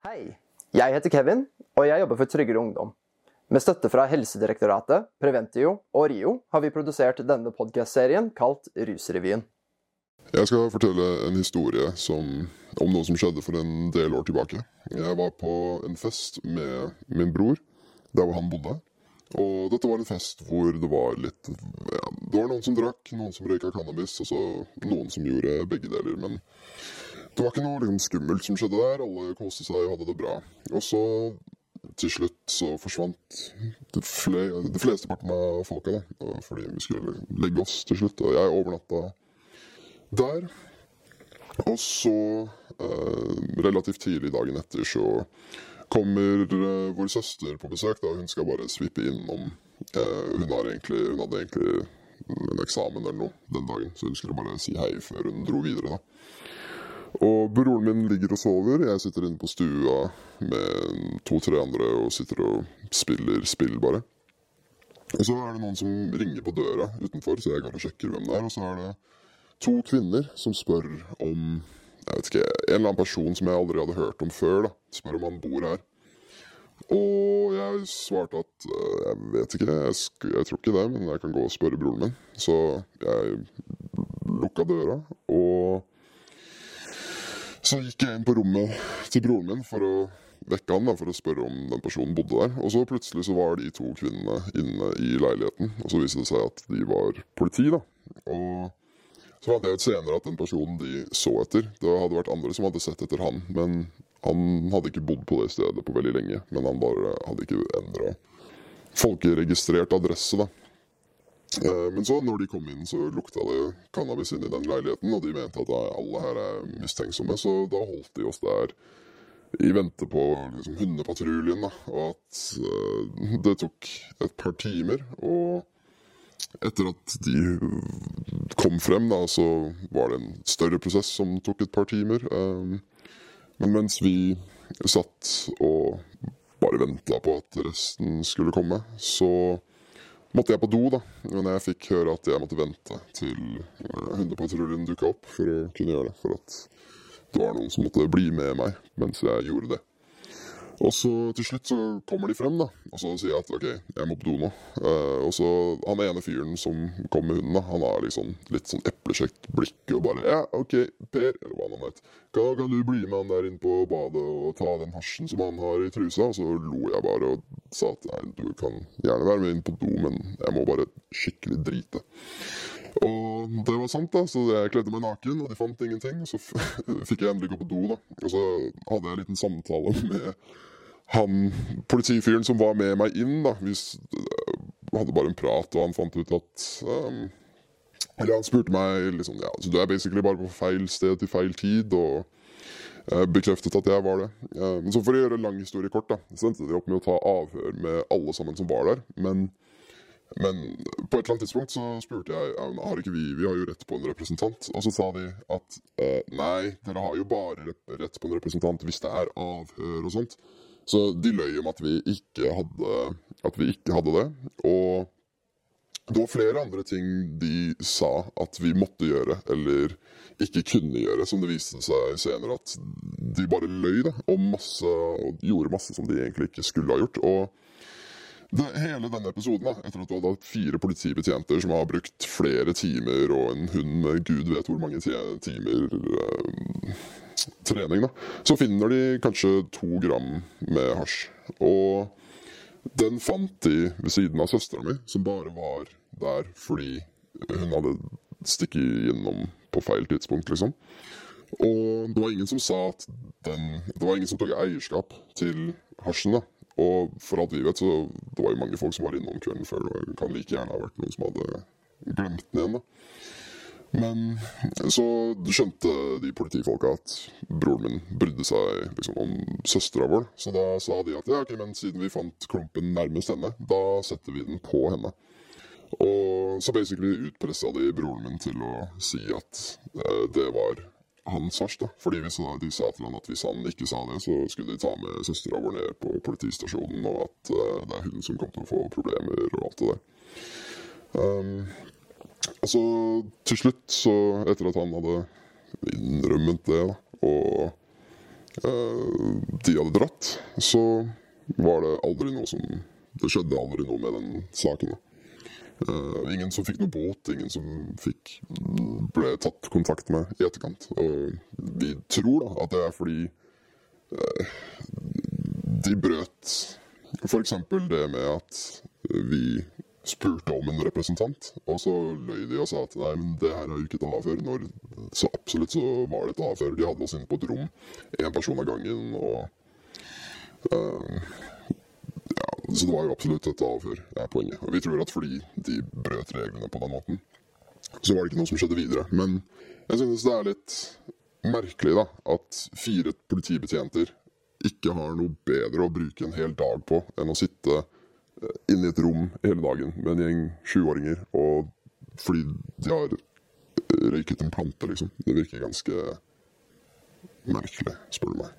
Hei, jeg heter Kevin, og jeg jobber for Tryggere Ungdom. Med støtte fra Helsedirektoratet, Preventio og Rio har vi produsert denne podkastserien kalt Rusrevyen. Jeg skal fortelle en historie som, om noe som skjedde for en del år tilbake. Jeg var på en fest med min bror, der hvor han bodde. Og dette var en fest hvor det var litt ja, Det var noen som drakk, noen som røyka cannabis, og så noen som gjorde begge deler. Men det var ikke noe liksom, skummelt som skjedde der. Alle koste seg og hadde det bra. Og så til slutt så forsvant det, fle det fleste parten av folka, da. Fordi vi skulle legge oss til slutt. Og jeg overnatta der. Og så, eh, relativt tidlig dagen etter, så kommer eh, vår søster på besøk. da Hun skal bare svippe innom. Eh, hun, egentlig, hun, hadde egentlig en eksamen eller noe den dagen, så hun skulle bare si hei før hun dro videre. da og broren min ligger og sover. Jeg sitter inne på stua med to-tre andre og sitter og spiller spill, bare. Og så er det noen som ringer på døra utenfor, så jeg går og sjekker hvem det er. Og så er det to kvinner som spør om jeg vet ikke, en eller annen person som jeg aldri hadde hørt om før. da, Spør om han bor her. Og jeg svarte at uh, jeg vet ikke, jeg, jeg, tror ikke det, men jeg kan gå og spørre broren min. Så jeg lukka døra, og så gikk jeg inn på rommet til broren min for å vekke han da, for å spørre om den personen bodde der. Og så plutselig så var de to kvinnene inne i leiligheten, og så viste det seg at de var politi. da. Og så fant jeg ut senere at den personen de så etter, det hadde vært andre som hadde sett etter han. Men han hadde ikke bodd på det stedet på veldig lenge. Men han bare hadde ikke endra folkeregistrert adresse, da. Eh, men så, når de kom inn, så lukta det cannabis inn i den leiligheten, og de mente at alle her er mistenksomme, så da holdt de oss der i vente på liksom, hundepatruljen. Og at uh, det tok et par timer. Og etter at de kom frem, da, så var det en større prosess som tok et par timer. Men mens vi satt og bare venta på at resten skulle komme, så måtte jeg på do, da. Men jeg fikk høre at jeg måtte vente til uh, hundepatruljen dukka opp for å kunne gjøre det. For at det var noen som måtte bli med meg mens jeg gjorde det. Og så til slutt så kommer de frem, da. Og så sier jeg at OK, jeg må på do nå. Uh, og så han ene fyren som kom med hunden, da, han har liksom litt sånn eplekjekt blikk og bare Ja, OK, Per, eller hva han het. Kan, du bli med han der inn på badet og ta den hasjen som han har i trusa? Og så lo jeg bare og sa at nei, du kan gjerne være med inn på do, men jeg må bare skikkelig drite. Og det var sant, da, så jeg kledde meg naken, og de fant ingenting. Og så fikk jeg endelig gå på do, da. Og så hadde jeg en liten samtale med han politifyren som var med meg inn, da, vi hadde bare en prat, og han fant ut at um, Eller han spurte meg liksom Ja, så du er basically bare på feil sted til feil tid, og uh, bekreftet at jeg var det. Uh, men så for å gjøre en lang historie kort, da, så endte de opp med å ta avhør med alle sammen som var der. Men, men på et eller annet tidspunkt så spurte jeg ja, men har ikke vi, vi har jo rett på en representant. Og så sa de at uh, nei, dere har jo bare rett på en representant hvis det er avhør og sånt. Så de løy om at vi ikke hadde, vi ikke hadde det. Og det var flere andre ting de sa at vi måtte gjøre, eller ikke kunne gjøre, som det viste seg senere at de bare løy da, og, masse, og gjorde masse som de egentlig ikke skulle ha gjort. og det, hele denne episoden, da, etter at du hadde fire politibetjenter som har brukt flere timer, og en hund med gud vet hvor mange timer øh, trening, da, så finner de kanskje to gram med hasj. Og den fant de ved siden av søstera mi, som bare var der fordi hun hadde stikket gjennom på feil tidspunkt, liksom. Og det var ingen som sa at den Det var ingen som tok eierskap til hasjen, da. Og for alt vi vet, så det var jo mange folk som var innom kvelden før. Det kan like gjerne ha vært noen som hadde glemt den igjen, da. Men så skjønte de politifolka at broren min brydde seg liksom, om søstera vår. Så da sa de at ja, ok, men siden vi fant klumpen nærmest henne, da setter vi den på henne. Og så basically utpressa de broren min til å si at eh, det var hans vers. da. Fordi hvis de sa til han at hvis han ikke sa det, så skulle de ta med søstera vår ned på politistasjonen, og at eh, det er hun som kom til å få problemer og alt det der. Um, Altså, til slutt, så etter at han hadde innrømmet det, og eh, de hadde dratt, så var det aldri noe som Det skjedde aldri noe med den saken. Eh, ingen som fikk noe båt, ingen som fikk ble tatt kontakt med i etterkant. Og vi tror da at det er fordi eh, de brøt f.eks. det med at vi spurte om en representant, og så løy de og sa at nei, men det her er jo ikke et avhør. Når så absolutt så var det et avhør. De hadde oss inne på et rom, én person av gangen, og uh, så det var jo absolutt et avhør, det er poenget. Og vi tror at fordi de brøt reglene på den måten, så var det ikke noe som skjedde videre. Men jeg synes det er litt merkelig da, at fire politibetjenter ikke har noe bedre å bruke en hel dag på enn å sitte inne i et rom hele dagen med en gjeng sjuåringer, og fordi de har røyket en plante, liksom. Det virker ganske merkelig, spør du meg.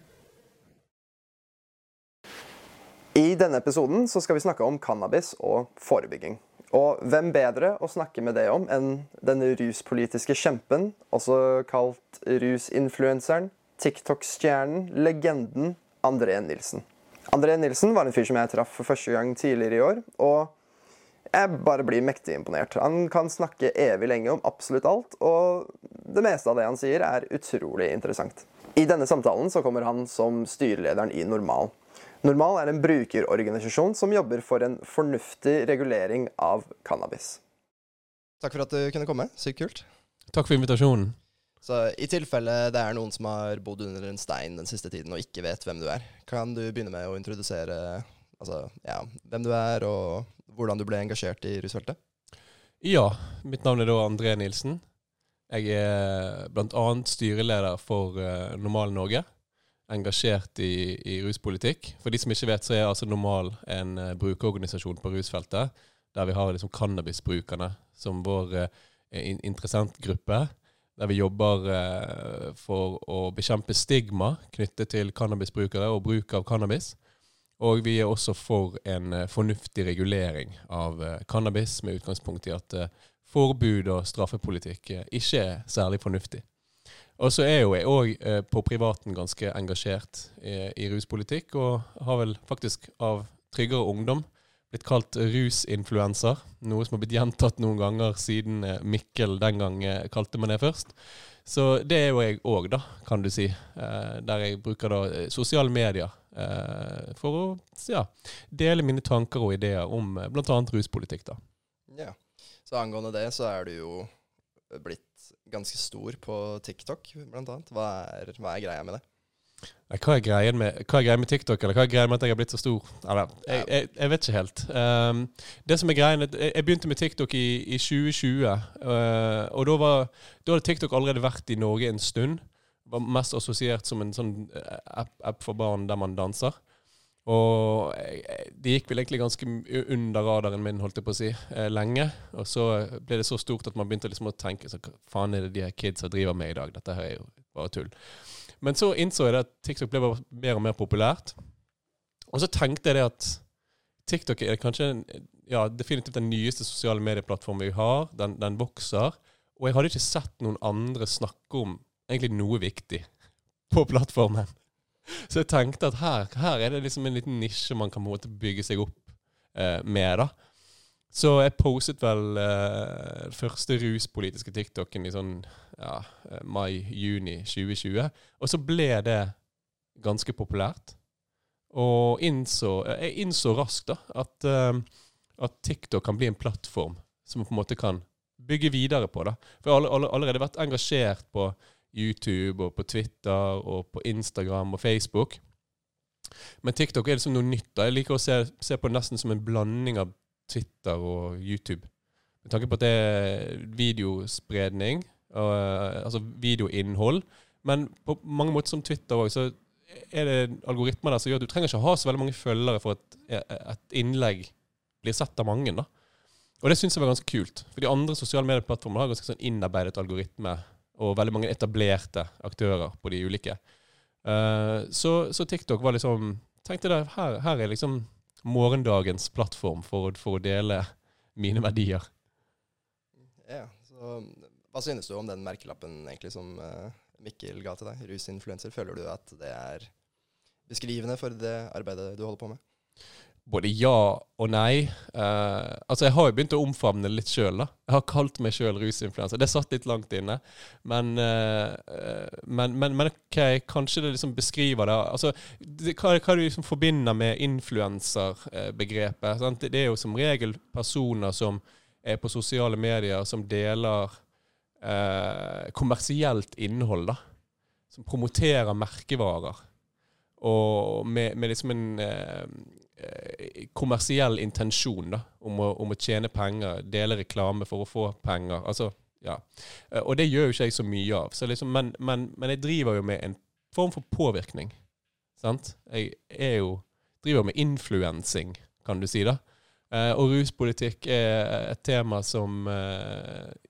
I denne episoden så skal vi snakke om cannabis og forebygging. Og hvem bedre å snakke med det om enn den ruspolitiske kjempen, også kalt rusinfluenseren, TikTok-stjernen, legenden André Nilsen. André Nilsen var en fyr som jeg traff for første gang tidligere i år, og jeg bare blir mektig imponert. Han kan snakke evig lenge om absolutt alt, og det meste av det han sier, er utrolig interessant. I denne samtalen så kommer han som styrelederen i Normal. Normal er en brukerorganisasjon som jobber for en fornuftig regulering av cannabis. Takk for at du kunne komme. Sykt kult. Takk for invitasjonen. Så I tilfelle det er noen som har bodd under en stein den siste tiden og ikke vet hvem du er, kan du begynne med å introdusere altså, ja, hvem du er, og hvordan du ble engasjert i rusfeltet? Ja, mitt navn er da André Nilsen. Jeg er bl.a. styreleder for uh, Normal Norge engasjert i, i, ruspolitikk. For de som ikke vet, så er altså Normal en uh, brukerorganisasjon på rusfeltet. Der vi har liksom cannabisbrukerne som vår uh, interessentgruppe. Der vi jobber eh, for å bekjempe stigma knyttet til cannabisbrukere og bruk av cannabis. Og vi er også for en fornuftig regulering av cannabis, med utgangspunkt i at forbud og straffepolitikk ikke er særlig fornuftig. Og så er jo jeg òg eh, på privaten ganske engasjert i, ruspolitikk, og har vel faktisk av Tryggere Ungdom blitt kalt rusinfluenser. Noe som har blitt gjentatt noen ganger siden eh, Mikkel den gang eh, kalte meg det først. Så det er jo jeg òg, da, kan du si. Eh, der jeg bruker da eh, sosiale medier eh, for å ja, dele mine tanker og ideer om eh, bl.a. ruspolitikk. da. Ja, Så angående det, så er du jo blitt ganske stor på TikTok, blant annet. Hva hva er greia med det? Hva er, greien med, hva er greien med TikTok, eller hva er greien med at jeg har blitt så stor? Eller, jeg, jeg, jeg vet ikke helt. Um, det som er greien, Jeg begynte med TikTok i, i 2020. Uh, og da, var, da hadde TikTok allerede vært i Norge en stund. Var mest assosiert som en sånn uh, app, app for barn der man danser. Og det gikk vel egentlig ganske under radaren min, holdt jeg på å si, eh, lenge. Og så ble det så stort at man begynte liksom å tenke så, hva faen er det de her kidsa driver med i dag? Dette her er jo bare tull. Men så innså jeg at TikTok ble mer og mer populært. Og så tenkte jeg det at TikTok er kanskje ja, definitivt den nyeste sosiale medieplattformen vi har. Den, den vokser. Og jeg hadde ikke sett noen andre snakke om egentlig noe viktig på plattformen. Så jeg tenkte at her, her, er det liksom en liten nisje man kan bygge seg opp eh, med. da. Så jeg postet vel eh, første ruspolitiske TikToken i sånn ja, eh, mai-juni 2020. Og så ble det ganske populært. Og innså, eh, jeg innså raskt da, at, uh, at, TikTok kan bli en plattform som man på en måte kan bygge videre på. da. For jeg har allerede vært engasjert på YouTube og på Twitter og på Instagram og Facebook. Men TikTok er liksom noe nytt. da. Jeg liker å se, se på det nesten som en blanding av Twitter og YouTube. Med tanke på at det er videospredning, og, altså videoinnhold. Men på mange måter som Twitter òg, så er det algoritmer der som gjør at du trenger ikke ha så veldig mange følgere for at et innlegg blir sett av mange. da. Og det syns jeg var ganske kult. For de andre sosiale medieplattformene har ganske sånn innarbeidet algoritme og veldig mange etablerte aktører på de ulike. Uh, så, så, TikTok var liksom tenkte jeg, her, her er liksom morgendagens plattform for, for, å dele mine verdier. Ja, så Hva synes du om den merkelappen egentlig som uh, Mikkel ga til deg, rusinfluenser, føler du at det er beskrivende for det arbeidet du holder på med? Både ja og nei. Uh, altså Jeg har jo begynt å omfavne litt sjøl. Jeg har kalt meg sjøl rusinfluenser. Det satt litt langt inne. Men, uh, men, men, men, ok, kanskje det liksom beskriver det. Altså, det, hva, hva du liksom forbinder med influenserbegrepet? Det er jo som regel personer som er på sosiale medier, som deler uh, kommersielt innhold. da Som promoterer merkevarer. Og med, med liksom en Eh, kommersiell intensjon da, om å, om å, tjene penger, dele reklame for å få penger. Altså, ja. Eh, og det gjør jo ikke jeg så mye av. Så liksom, men, men, men, jeg driver jo med en form for påvirkning. Sant? Jeg er jo, driver med influensing, kan du si. da. Eh, og ruspolitikk er et tema som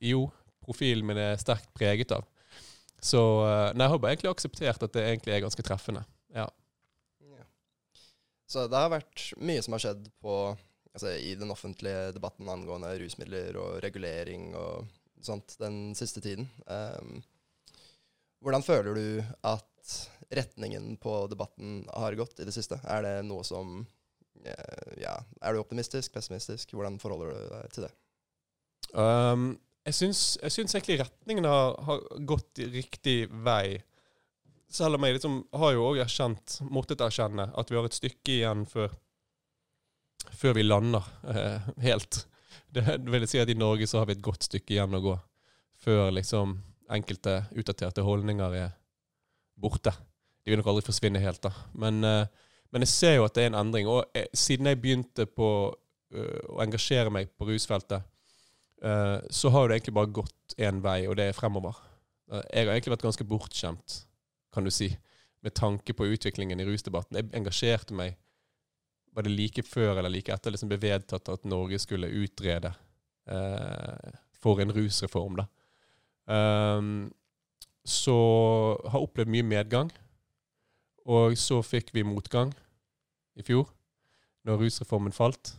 jo, profilen min er sterkt preget av. Så nei, jeg har bare egentlig akseptert at det egentlig er ganske treffende. Ja. Så det har vært mye som har skjedd på, altså, i den offentlige debatten angående rusmidler og regulering og sånt den siste tiden. Um, hvordan føler du at retningen på debatten har gått i det siste? Er det noe som uh, Ja, er du optimistisk, pessimistisk? Hvordan forholder du deg til det? Um, jeg, syns, egentlig retningen har, har gått riktig vei selv om jeg liksom har jo òg erkjent, måttet erkjenne, at vi har et stykke igjen før, før vi lander eh, helt. Det, vil si at i Norge så har vi et godt stykke igjen å gå før liksom enkelte utdaterte holdninger er borte. De vil nok aldri forsvinne helt, da. Men, eh, men jeg ser jo at det er en endring. Og jeg, eh, siden jeg begynte på uh, å engasjere meg på rusfeltet, så har det egentlig bare gått én vei, og det er fremover. Uh, jeg har egentlig vært ganske bortskjemt kan du si, med tanke på utviklingen i rusdebatten. Jeg engasjerte meg Var det like før eller like etter liksom ble vedtatt at Norge skulle utrede eh, for en rusreform, da. Um, så har opplevd mye medgang. Og så fikk vi motgang i fjor, når rusreformen falt.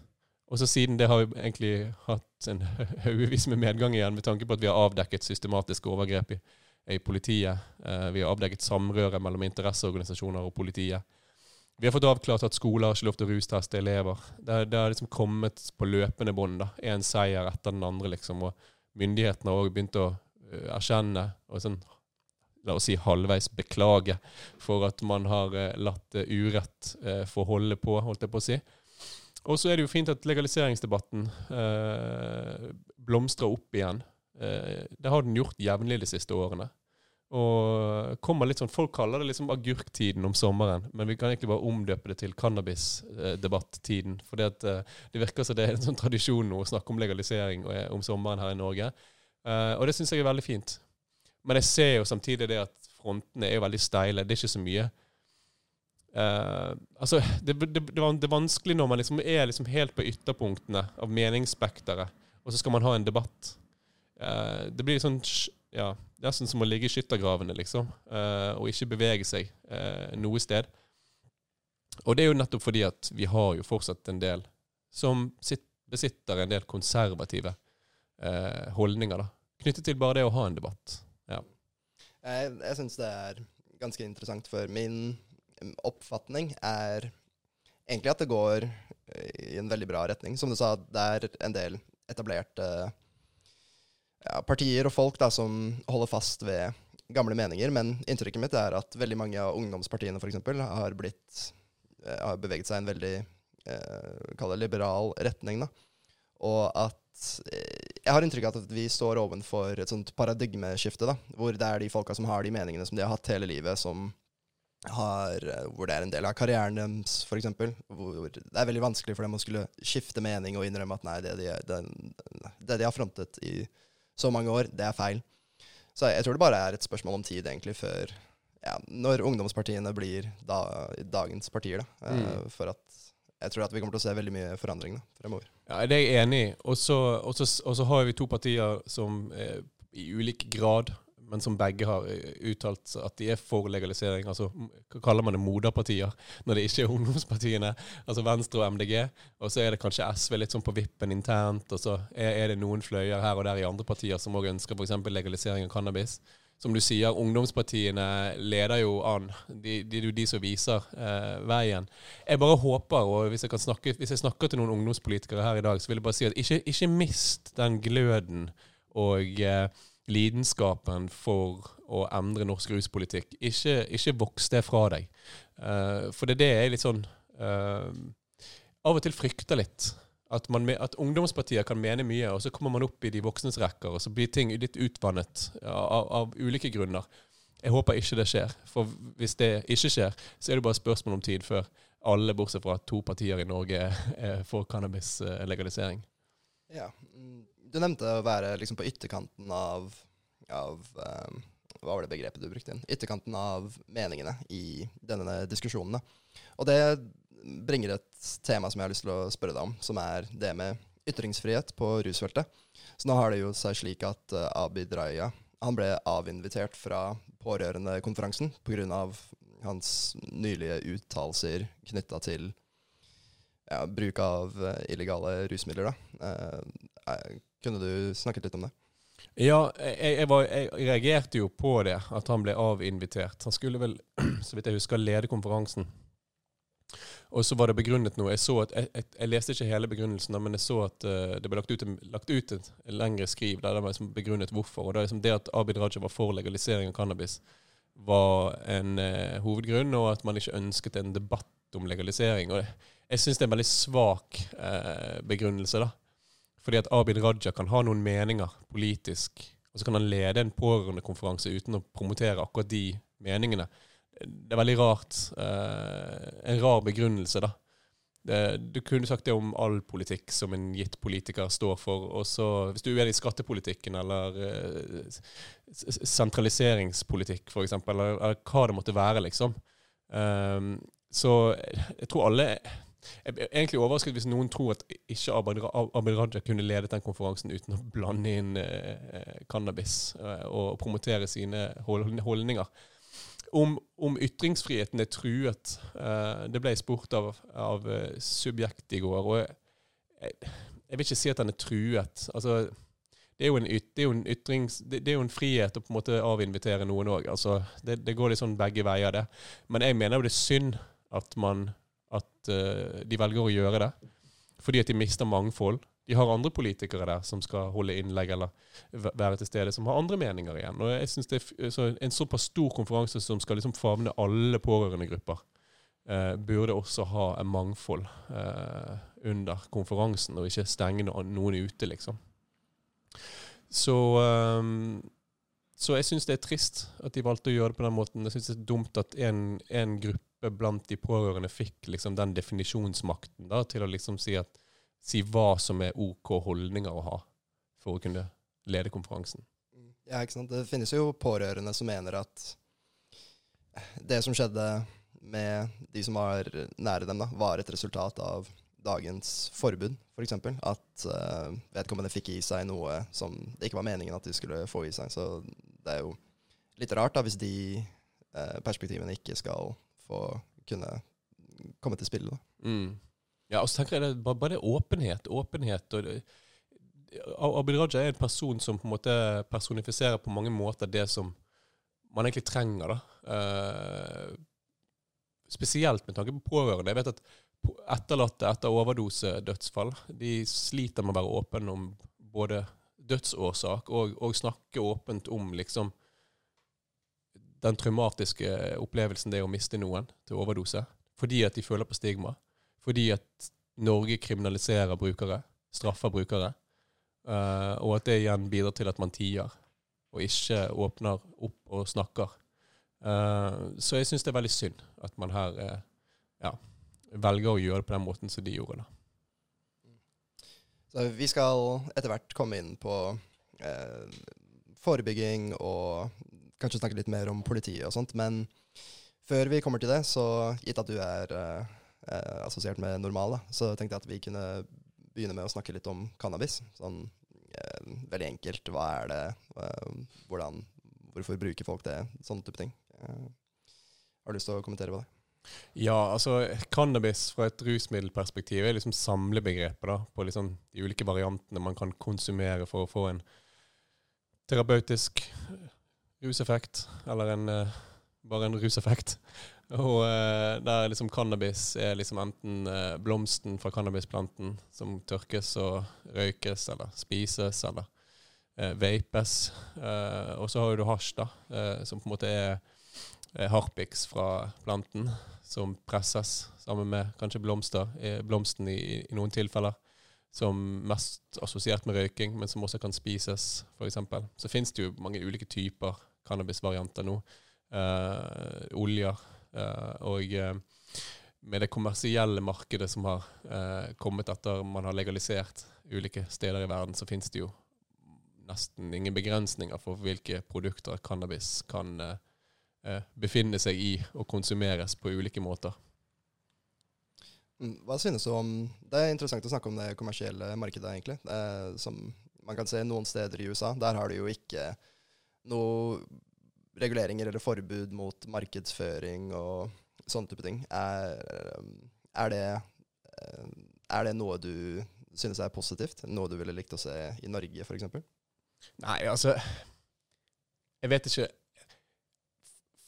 Og så siden det har vi egentlig hatt en haugevis med medgang igjen, med tanke på at vi har avdekket systematiske overgrep i i politiet. Eh, vi har avdekket samrøre mellom interesseorganisasjoner og politiet. Vi har fått avklart at skoler har ikke lov til å rusteste elever. Det, det har liksom kommet på løpende bånd. Én seier etter den andre, liksom. Og myndighetene har òg begynt å uh, erkjenne og sånn, la oss si halvveis beklage for at man har uh, latt urett uh, få holde på, holdt jeg på å si. Og så er det jo fint at legaliseringsdebatten blomstrer opp igjen. Eh, det har den gjort jevnlig de siste årene. Og kommer litt sånn, Folk kaller det liksom agurktiden om sommeren, men vi kan egentlig bare omdøpe det til cannabisdebattiden. For det, eh, det virker som det er en sånn tradisjon nå å snakke om legalisering om sommeren her i Norge. Eh, og det syns jeg er veldig fint. Men jeg ser jo samtidig det at frontene er veldig steile. Det er ikke så mye Uh, altså, det, det, det, det, er vanskelig når man liksom er liksom helt på ytterpunktene av meningsspekteret, og så skal man ha en debatt. Uh, det blir sånn ja, nesten som å ligge i skyttergravene, liksom, uh, og ikke bevege seg noe sted. Og det er jo nettopp fordi at vi har jo fortsatt en del som sitt, besitter en del konservative holdninger, da, knyttet til bare det å ha en debatt. Ja. Jeg, jeg syns det er ganske interessant, for min oppfatning er egentlig at det går i en veldig bra retning. Som du sa, det er en del etablerte ja, partier og folk da, som holder fast ved gamle meninger. Men inntrykket mitt er at veldig mange av ungdomspartiene eksempel, har, eh, har beveget seg i en veldig eh, liberal retning. Da. Og at eh, jeg har inntrykk av at vi står ovenfor et sånt paradigmeskifte, da, hvor det er de folka som har de meningene som de har hatt hele livet, som har, eh, hvor det er en del av karrieren deres, f.eks. Hvor det er veldig vanskelig for dem å skulle skifte mening og innrømme at nei, det de, det, det de har frontet i så mange år, det er feil. Så jeg tror det bare er et spørsmål om tid, egentlig, før ja, Når ungdomspartiene blir da, dagens partier, da. Eh, mm. For at jeg tror at vi kommer til å se veldig mye forandring da, fremover. Ja, Det er jeg enig i. Og så har vi to partier som eh, i ulik grad men som begge har eh, uttalt at de er for legalisering. Altså, hva kaller man det, moderpartier, når det ikke er ungdomspartiene. Altså Venstre og MDG. Og så er det kanskje SV litt sånn på vippen internt. Og så er, det noen fløyer her og der i andre partier som òg ønsker f.eks. legalisering av cannabis. som du sier, ungdomspartiene leder jo an. De, er de, de som viser eh, veien. Jeg bare håper, og hvis jeg, snakke, hvis jeg, snakker til noen ungdomspolitikere her i dag, så vil jeg bare si at ikke, ikke mist den gløden og eh, lidenskapen for å endre norsk ruspolitikk. Ikke, ikke voks det fra deg. Uh, for det er det jeg litt sånn uh, Av og til frykter litt. At, man, at, ungdomspartier kan mene mye, og så kommer man opp i de voksnes rekker, og så blir ting litt utvannet av, av ulike grunner. Jeg håper ikke det skjer. For hvis det ikke skjer, så er det bare spørsmål om tid før alle, bortsett fra to partier i Norge, får cannabis-legalisering. Ja. Du nevnte å være liksom på ytterkanten av, av um hva var det begrepet du brukte inn? Ytterkanten av meningene i denne diskusjonen. Og det bringer et tema som jeg har lyst til å spørre deg om, som er det med ytringsfrihet på rusfeltet. Så nå har det jo seg slik at uh, Abid Raja han ble avinvitert fra pårørendekonferansen pga. hans nylige uttalelser knytta til ja, bruk av uh, illegale rusmidler. Da. Uh, kunne du snakket litt om det? Ja, jeg, jeg, var, jeg, reagerte jo på det, at han ble avinvitert. Han skulle vel, så vidt jeg husker, lede konferansen. Og så var det begrunnet noe. Jeg, så at, jeg, leste ikke hele begrunnelsen, men jeg så at uh, det ble lagt ut, lagt ut et lengre skriv der det var liksom begrunnet hvorfor. Og det, liksom det at Abid Raja var for legalisering av cannabis, var en uh, hovedgrunn, og at man ikke ønsket en debatt om legalisering. Og jeg syns det er en veldig svak uh, begrunnelse. da. Fordi at Abid Raja kan ha noen meninger politisk, og så kan han lede en pårørendekonferanse uten å promotere akkurat de meningene. Det er veldig rart. Eh, en rar begrunnelse, da. Det, du kunne sagt det om all politikk som en gitt politiker står for. Og så, hvis du er uenig i skattepolitikken eller eh, sentraliseringspolitikk, f.eks., eller, eller hva det måtte være, liksom. Eh, så jeg tror alle jeg er egentlig overrasket hvis noen tror at ikke Abid Raja kunne ledet den konferansen uten å blande inn eh, cannabis eh, og promotere sine holdninger. Om, om, ytringsfriheten er truet eh, Det ble spurt av, av uh, Subjekt i går. og jeg, jeg, vil ikke si at den er truet. altså det er, jo en, yt, det, er jo en ytrings, det, det, er jo en frihet å på en måte avinvitere noen òg. Altså, det, det, går litt sånn begge veier, det. Men jeg mener jo det er synd at man at uh, de velger å gjøre det. Fordi at de mister mangfold. De har andre politikere der som skal holde innlegg eller være til stede, som har andre meninger igjen. Og jeg synes det er så En såpass stor konferanse som skal liksom favne alle pårørendegrupper, uh, burde også ha en mangfold uh, under konferansen, og ikke stenge noen ute, liksom. Så um, så jeg syns det er trist at de valgte å gjøre det på den måten. Jeg syns det er dumt at en, en gruppe blant de pårørende fikk liksom den definisjonsmakten da, til å liksom si, at, si hva som er OK holdninger å ha for å kunne lede konferansen. Ja, ikke sant. Det finnes jo pårørende som mener at det som skjedde med de som var nære dem, da, var et resultat av dagens forbud, f.eks. For at uh, vedkommende fikk i seg noe som det ikke var meningen at de skulle få i seg. Så det er jo litt rart da, hvis de uh, perspektivene ikke skal få kunne komme til spillet. Mm. Ja, og så tenker jeg det, bare, bare det åpenhet. åpenhet og Abid Raja er en person som på en måte personifiserer på mange måter det som man egentlig trenger. da. Uh, spesielt med tanke på pårørende. Jeg vet at etterlatte etter overdosedødsfall de sliter med å være åpne om både dødsårsak og, og snakke åpent om liksom den traumatiske opplevelsen det er å miste noen til overdose. Fordi at de føler på stigma. Fordi at Norge kriminaliserer brukere, straffer brukere. Uh, og at det igjen bidrar til at man tier, og ikke åpner opp og snakker. Uh, så jeg syns det er veldig synd at man her uh, ja, velger å gjøre det på den måten som de gjorde. da. Så vi skal etter hvert komme inn på forebygging og kanskje snakke litt mer om politiet og sånt. Men før vi kommer til det, så gitt at du er eh, assosiert med Normal, da, så tenkte jeg at vi kunne begynne med å snakke litt om cannabis. Sånn eh, veldig enkelt. Hva er det? Eh, hvordan, hvorfor bruker folk det? Sånne type ting. har du lyst til å kommentere på det? Ja, altså cannabis fra et rusmiddelperspektiv er liksom samlebegrepet da, på liksom de ulike variantene man kan konsumere for å få en terapeutisk ruseffekt, eller en, eh, bare en ruseffekt. Og eh, der liksom cannabis er liksom enten eh, blomsten fra cannabisplanten som tørkes og røykes eller spises eller vapes. Og så har du hasj, da, som på en måte er harpiks fra planten, som presses sammen med kanskje blomster, blomsten i, i noen tilfeller. Som mest assosiert med røyking, men som også kan spises, f.eks. Så finnes det jo mange ulike typer cannabisvarianter nå. Uh, oljer. Uh, og uh, med det kommersielle markedet som har kommet etter man har legalisert ulike steder i verden, så finnes det jo nesten ingen begrensninger for hvilke produkter cannabis kan befinne seg i og konsumeres på ulike måter. Mm, Hva synes du om Det er interessant å snakke om det kommersielle markedet, egentlig. Eh, som man kan se noen steder i USA. Der har du jo ikke noe reguleringer eller forbud mot markedsføring og sånne type ting. Er, er, det, eh, er det noe du synes er positivt? Noe du ville likt å se i Norge, f.eks.? Nei, altså Jeg vet ikke.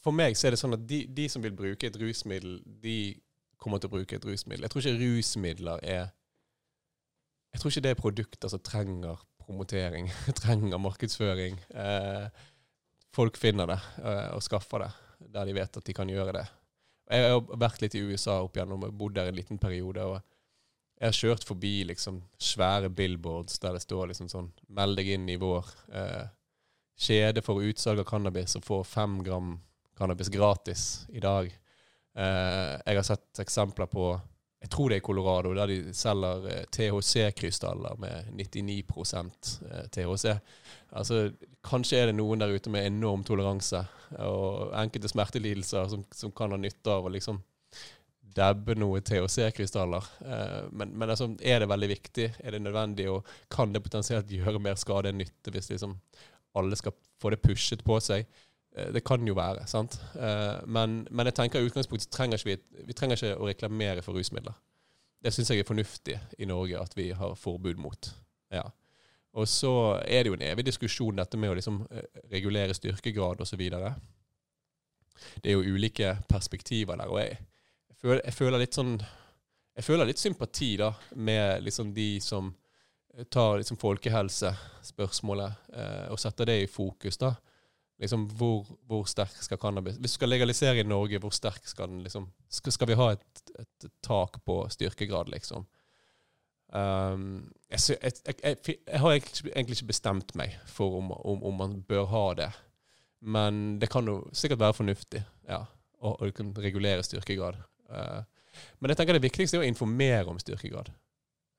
For meg så er det sånn at de, de som vil bruke et rusmiddel, de kommer til å bruke et rusmiddel. Jeg tror ikke rusmidler er Jeg tror ikke det er produkter som trenger promotering, trenger markedsføring. Eh, folk finner det eh, og skaffer det der de vet at de kan gjøre det. Jeg har vært litt i USA opp igjennom og bodd der en liten periode. og jeg har kjørt forbi liksom svære billboards der det står liksom sånn Meld deg inn i vår eh, kjede for utsalg av cannabis og få fem gram cannabis gratis i dag. Eh, jeg har sett eksempler på Jeg tror det er Colorado, der de selger eh, THC-krystaller med 99 eh, THC. Altså, kanskje er det noen der ute med enorm toleranse og enkelte smertelidelser som, som kan ha nytte av å liksom dabbe noe THC-krystaller. Eh, men, men altså, er det veldig viktig? Er det nødvendig? Og kan det potensielt gjøre mer skade enn nytte hvis liksom alle skal få det pushet på seg? Eh, det kan jo være, sant. Eh, men, men jeg tenker i utgangspunktet trenger vi, vi trenger ikke å reklamere for rusmidler. Det syns jeg er fornuftig i Norge at vi har forbud mot. Ja. Og så er det jo en evig diskusjon dette med å liksom eh, regulere styrkegrad osv. Det er jo ulike perspektiver der. og jeg, jeg, føler, jeg føler litt sånn jeg føler litt sympati da med liksom de som tar liksom folkehelsespørsmålet eh, og setter det i fokus. da. Liksom hvor, hvor sterk skal cannabis Hvis du skal legalisere i Norge, hvor sterk skal den liksom Skal, skal vi ha et, et, tak på styrkegrad, liksom? Um, jeg, jeg, jeg, jeg, har egentlig ikke bestemt meg for om, om, om man bør ha det. Men det kan jo sikkert være fornuftig ja, å, å regulere styrkegrad. Uh, men jeg tenker det viktigste er å informere om styrkegrad.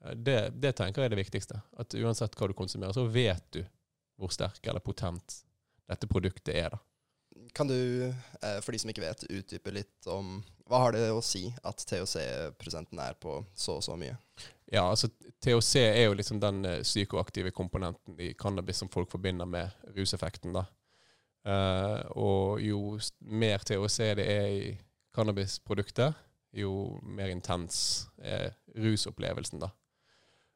Eh, Det, det tenker jeg er det viktigste. At uansett hva du konsumerer, så vet du hvor sterk eller potent dette produktet er. da. Kan du, eh, for de som ikke vet, utdype litt om Hva har det å si at THC-prosenten er på så og så mye? Ja, altså THC er jo liksom den eh, psykoaktive komponenten i cannabis som folk forbinder med ruseffekten. da. Eh, og jo mer THC det er i cannabisproduktet, jo mer intens er rusopplevelsen. da.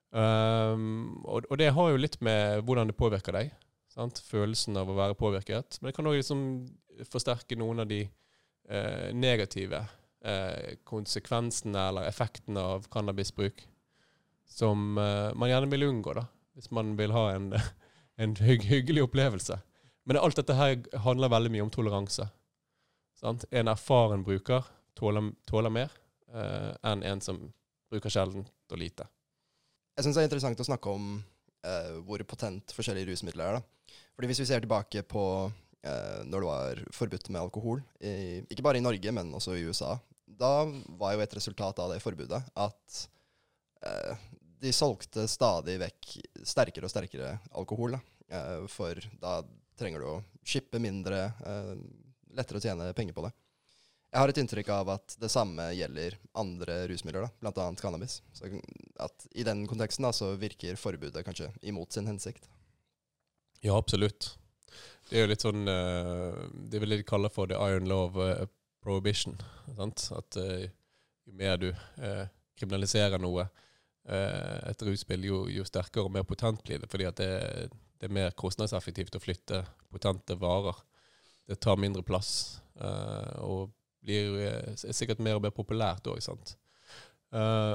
Um, og, og det har jo litt med hvordan det påvirker deg. Sant? Følelsen av å være påvirket. Men det kan òg liksom forsterke noen av de eh, negative eh, konsekvensene eller effektene av cannabisbruk som eh, man gjerne vil unngå, da, hvis man vil ha en, en hygg, hyggelig opplevelse. Men alt dette her handler veldig mye om toleranse. Sant? En erfaren bruker tåler, tåler mer eh, enn en som bruker sjeldent og lite. Jeg syns det er interessant å snakke om eh, hvor potent forskjellige rusmidler er. da. Fordi Hvis vi ser tilbake på eh, når det var forbudt med alkohol, i, ikke bare i Norge, men også i USA, da var jo et resultat av det forbudet at eh, de solgte stadig vekk sterkere og sterkere alkohol. Da. Eh, for da trenger du å shippe mindre, eh, lettere å tjene penger på det. Jeg har et inntrykk av at det samme gjelder andre rusmidler, da, bl.a. cannabis. Så at I den konteksten da, så virker forbudet kanskje imot sin hensikt. Ja, absolutt. Det er jo litt sånn eh, Det vil de kalle for the iron law of eh, prohibition. Sant? At eh, jo mer du kriminaliserer noe, et russpill, jo, jo sterkere og mer potent blir det. Fordi at det, det er mer kostnadseffektivt å flytte potente varer. det tar mindre plass. og blir er sikkert mer og mer populært òg,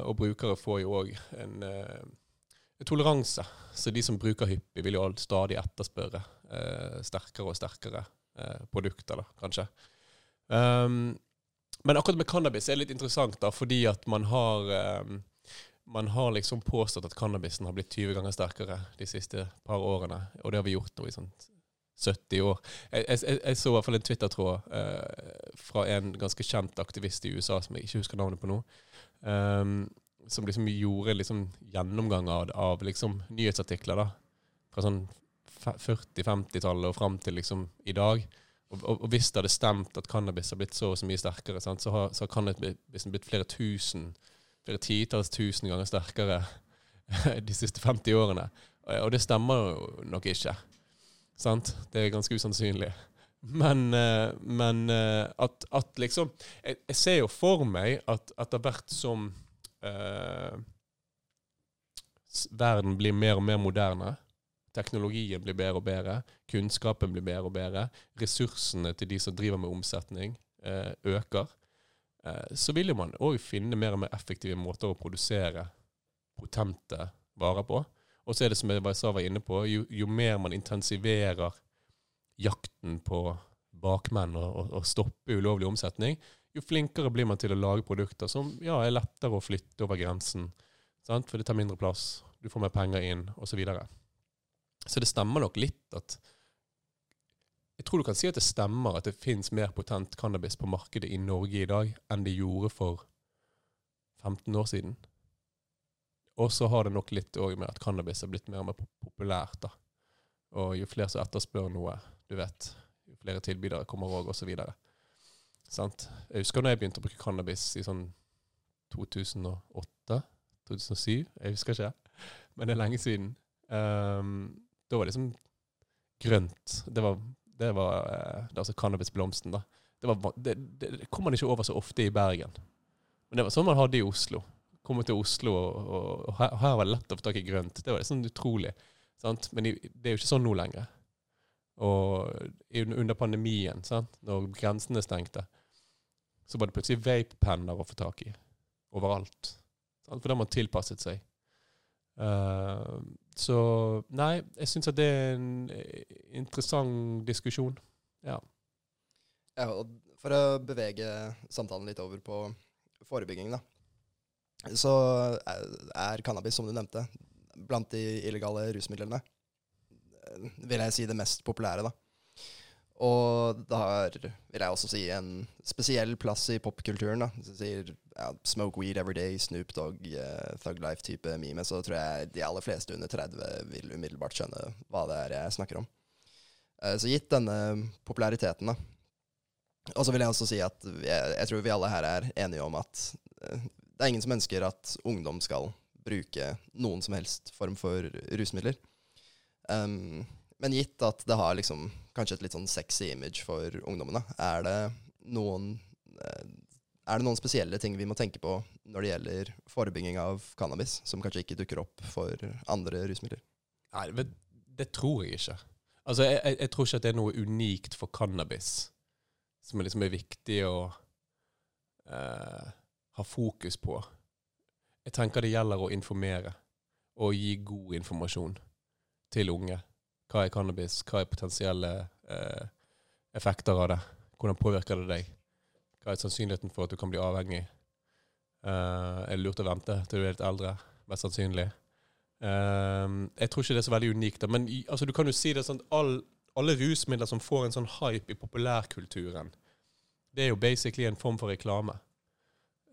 og brukere får jo òg en toleranse. Så de som bruker hyppig, vil jo stadig etterspørre eh, sterkere og sterkere eh, produkter, da, kanskje. Um, men akkurat med cannabis er det litt interessant, da, fordi at man har um, man har liksom påstått at cannabisen har blitt 20 ganger sterkere de siste par årene. Og det har vi gjort nå i sånn 70 år. Jeg, jeg, jeg så i hvert fall en Twitter-tråd eh, fra en ganske kjent aktivist i USA som jeg ikke husker navnet på nå. Um, som liksom gjorde liksom gjennomgang av, av liksom nyhetsartikler da, fra sånn 40-50-tallet og fram til liksom i dag. Og, og, og, hvis det hadde stemt at cannabis har blitt så og så mye sterkere, sant, så har, så har cannabis blitt flere tusen, flere titalls tusen ganger sterkere de siste 50 årene. Og det stemmer jo nok ikke. Sant? Det er ganske usannsynlig. Men, eh, men eh, at, at, liksom jeg, jeg, ser jo for meg at etter hvert som eh, verden blir mer og mer moderne, teknologien blir bedre og bedre, kunnskapen blir bedre og bedre, ressursene til de som driver med omsetning, eh, øker, eh, så vil jo man òg finne mer og mer effektive måter å produsere potente varer på. Og så er det som jeg var inne på, jo, jo mer man intensiverer jakten på bakmenn og, og, og stopper ulovlig omsetning, jo flinkere blir man til å lage produkter som ja, er lettere å flytte over grensen. Sant? For det tar mindre plass, du får mer penger inn, osv. Så, videre. så det stemmer nok litt at Jeg tror du kan si at det stemmer at det fins mer potent cannabis på markedet i Norge i dag enn det gjorde for 15 år siden. Og så har det nok litt òg med at cannabis har blitt mer og mer populært. da. Og jo flere som etterspør noe, du vet, jo flere tilbydere kommer òg, osv. Sant? Jeg husker da jeg begynte å bruke cannabis i sånn 2008? 2007? Jeg husker ikke, men det er lenge siden. Um, da var det liksom grønt. Det var, det var uh, det altså cannabisblomsten, da. Det, var, det, det, kom man ikke over så ofte i Bergen. Men det var sånn man hadde i Oslo komme til Oslo, og, og, og, her var det lett å få tak i grønt. Det var sånn utrolig. Sant? Men det er jo ikke sånn nå lenger. Og under pandemien, sant? når grensene stengte, så var det plutselig vape-penner å få tak i. Overalt. Sant? For da har man tilpasset seg. Uh, så nei, jeg syns at det er en interessant diskusjon. Ja. ja. Og for å bevege samtalen litt over på forebygging, da så er cannabis, som du nevnte, blant de illegale rusmidlene, eh, vil jeg si det mest populære, da. Og det har, vil jeg også si, en spesiell plass i popkulturen. da. Hvis du sier ja, 'Smoke weed every day', Snoop Dogg, uh, Thug Life-type meme, så tror jeg de aller fleste under 30 vil umiddelbart skjønne hva det er jeg snakker om. Uh, så gitt denne populariteten, da. Og så vil jeg også si at jeg, jeg tror vi alle her er enige om at uh, det er ingen som ønsker at ungdom skal bruke noen som helst form for rusmidler. Um, men gitt at det har liksom kanskje et litt sånn sexy image for ungdommene, er det noen eh, er det noen spesielle ting vi må tenke på når det gjelder forebygging av cannabis, som kanskje ikke dukker opp for andre rusmidler? Nei, det, det tror jeg ikke. Altså, jeg, jeg, tror ikke at det er noe unikt for cannabis som liksom er viktig å uh, ha fokus på. Jeg tenker det gjelder å informere og gi god informasjon til unge. Hva er cannabis? Hva er potensielle eh, effekter av det? Hvordan påvirker det deg? Hva er sannsynligheten for at du kan bli avhengig? Eh, er det lurt å vente til du er litt eldre? Mest sannsynlig. Eh, jeg tror ikke det er så veldig unikt. Da. Men altså, du kan jo si det sånn all, alle rusmidler som får en sånn hype i populærkulturen, det er jo basically en form for reklame.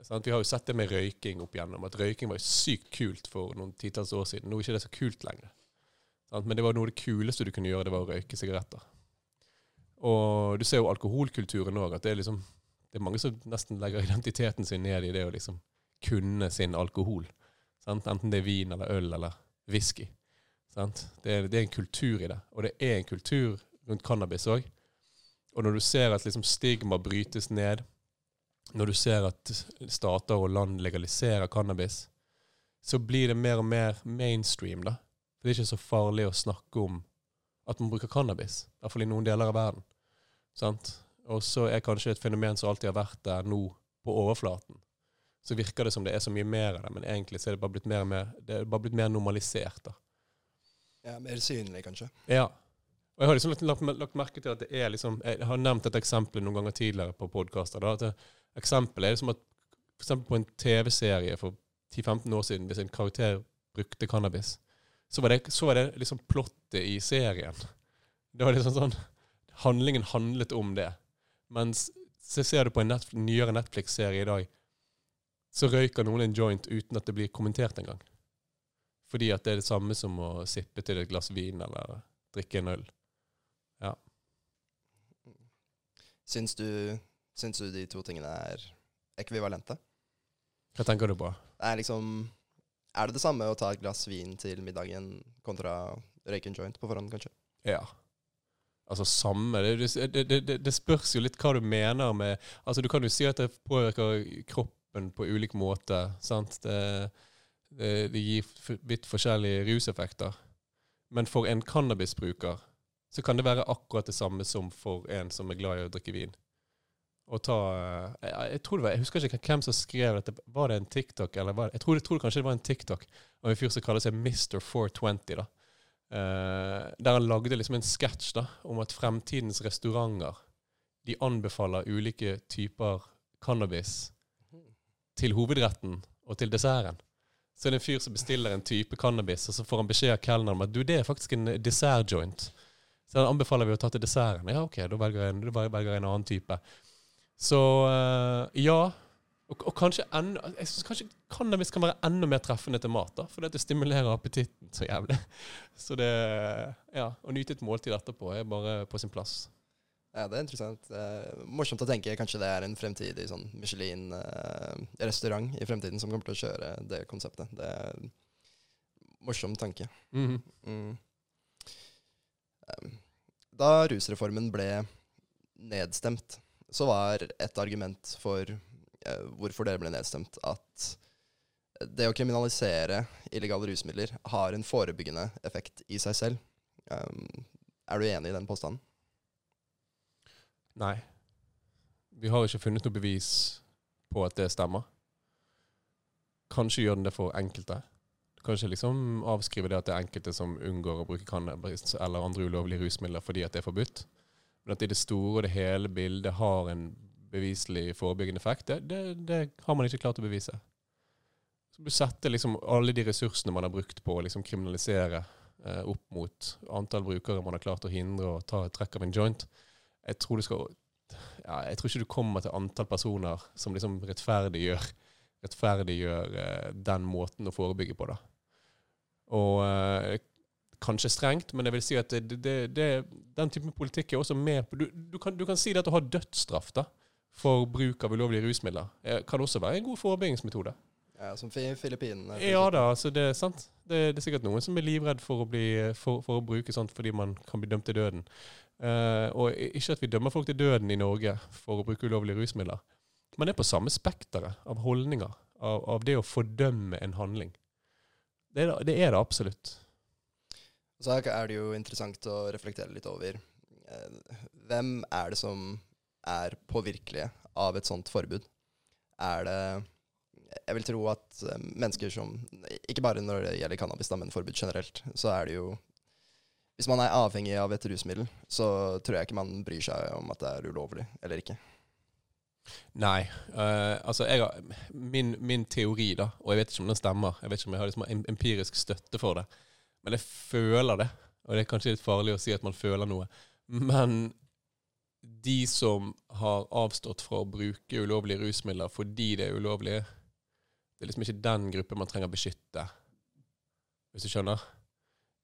Sånn, Vi har jo sett det med røyking opp igjennom, at røyking var sykt kult for noen titalls år siden. Nå er ikke det så kult lenger. Sant? Men det var noe av det kuleste du kunne gjøre, det var å røyke sigaretter. Og du ser jo alkoholkulturen òg, at det er liksom det er mange som nesten legger identiteten sin ned i det å liksom kunne sin alkohol. Sant? Enten det er vin eller øl eller whisky. Det er, det, er, en kultur i det. Og det er en kultur rundt cannabis òg. Og når du ser at liksom stigma brytes ned, når du ser at stater og land legaliserer cannabis, så blir det mer og mer mainstream. da. Det er ikke så farlig å snakke om at man bruker cannabis, i hvert fall i noen deler av verden. Sant? Og så er kanskje et fenomen som alltid har vært der nå, på overflaten. Så virker det som det er så mye mer av det, men egentlig så er det bare blitt mer, mer, det er bare blitt mer normalisert. da. Ja, Mer synlig, kanskje. Ja. Og jeg har liksom lagt, lagt, lagt merke til at det er liksom Jeg har nevnt et eksempel noen ganger tidligere på podkaster. Eksempelet er liksom at for eksempel på en TV-serie for 10-15 år siden, hvis en karakter brukte cannabis, så var det, så var det liksom plottet i serien. Det var liksom sånn Handlingen handlet om det. Mens så ser du på en net, nyere Netflix-serie i dag, så røyker noen en joint uten at det blir kommentert engang. Fordi at det er det samme som å sippe til et glass vin eller drikke en øl. Ja. Syns du, syns du de to tingene er ekvivalente? Hva tenker du på? Det er liksom Er det det samme å ta et glass vin til middagen kontra røyke en joint på forhånd, kanskje? Ja. Altså samme det, det, det, det, spørs jo litt hva du mener med Altså Du kan jo si at det påvirker kroppen på ulik måte. sant? Det, gir vidt forskjellige ruseffekter. Men for en cannabisbruker så kan det være akkurat det samme som for en som er glad i å drikke vin. Og ta, jeg, jeg, det var, jeg husker ikke hvem som skrev dette. Var det en TikTok? eller var det, Jeg tror, jeg tror kanskje det var en TikTok av en fyr som kaller seg Mr. 420. da. Uh, der han lagde liksom en sketsj om at fremtidens restauranter de anbefaler ulike typer cannabis til hovedretten og til desserten. Så det er det en fyr som bestiller en type cannabis, og så får han beskjed av kelneren om at du, det er faktisk en dessert-joint. Så den anbefaler vi å ta til desserten. Ja, ok, da velger jeg en, da velger jeg en annen type. Så uh, ja. Og, og, kanskje enda, jeg synes kanskje cannabis kan være enda mer treffende til mat. da, For det stimulerer appetitten så jævlig. Så det, ja, å nyte et måltid etterpå er bare på sin plass. Ja, det er interessant. Eh, morsomt å tenke kanskje det er en fremtidig sånn Michelin-restaurant eh, i fremtiden som kommer til å kjøre det konseptet. Det er en morsom tanke. Mm -hmm. mm. Da rusreformen ble nedstemt, så var et argument for eh, hvorfor dere ble nedstemt, at det å kriminalisere illegale rusmidler har en forebyggende effekt i seg selv. Um, er du enig i den påstanden? Nei. Vi har ikke funnet noe bevis på at det stemmer. Kanskje gjør den det for enkelte. Kanskje liksom avskrive det at det er enkelte som unngår å bruke cannabis eller andre ulovlige rusmidler fordi at det er forbudt. Men at i det store og det hele bildet har en beviselig forebyggende effekt, det, det, det har man ikke klart å bevise. Så du setter liksom alle de ressursene man har brukt på å liksom kriminalisere eh, opp mot antall brukere man har klart å hindre og ta et trekk av en joint, jeg tror skal ja, Jeg tror ikke du kommer til antall personer som liksom rettferdiggjør, rettferdiggjør eh, den måten å forebygge på. da. Og uh, kanskje strengt, men jeg vil si at det, det, det, den typen politikk er også med på du, du, kan, du, kan, si det at å ha dødsstraff da, for bruk av ulovlige rusmidler eh, kan også være en god forebyggingsmetode. Ja, Som Filippinene? Ja da, altså det er sant. Det, det, er sikkert noen som er livredd for å, bli, for, for å bruke sånt fordi man kan bli dømt til døden. Uh, og ikke at vi dømmer folk til døden i Norge for å bruke ulovlige rusmidler. Man er på samme spekteret av holdninger, av, av, det å fordømme en handling. Det er det, det er det, absolutt. Så er det jo interessant å reflektere litt over uh, hvem er det som er påvirkelige av et sånt forbud? Er det Jeg vil tro at uh, mennesker som Ikke bare når det gjelder cannabis, da, men forbud generelt, så er det jo hvis man er avhengig av et rusmiddel, så tror jeg ikke man bryr seg om at det er ulovlig eller ikke. Nei. Uh, altså, jeg har, min, min, teori, da, og jeg vet ikke om den stemmer, jeg vet ikke om jeg har liksom empirisk støtte for det, men jeg føler det. Og det er kanskje litt farlig å si at man føler noe. Men de som har avstått fra å bruke ulovlige rusmidler fordi det er ulovlig, det er liksom ikke den gruppen man trenger å beskytte, hvis du skjønner?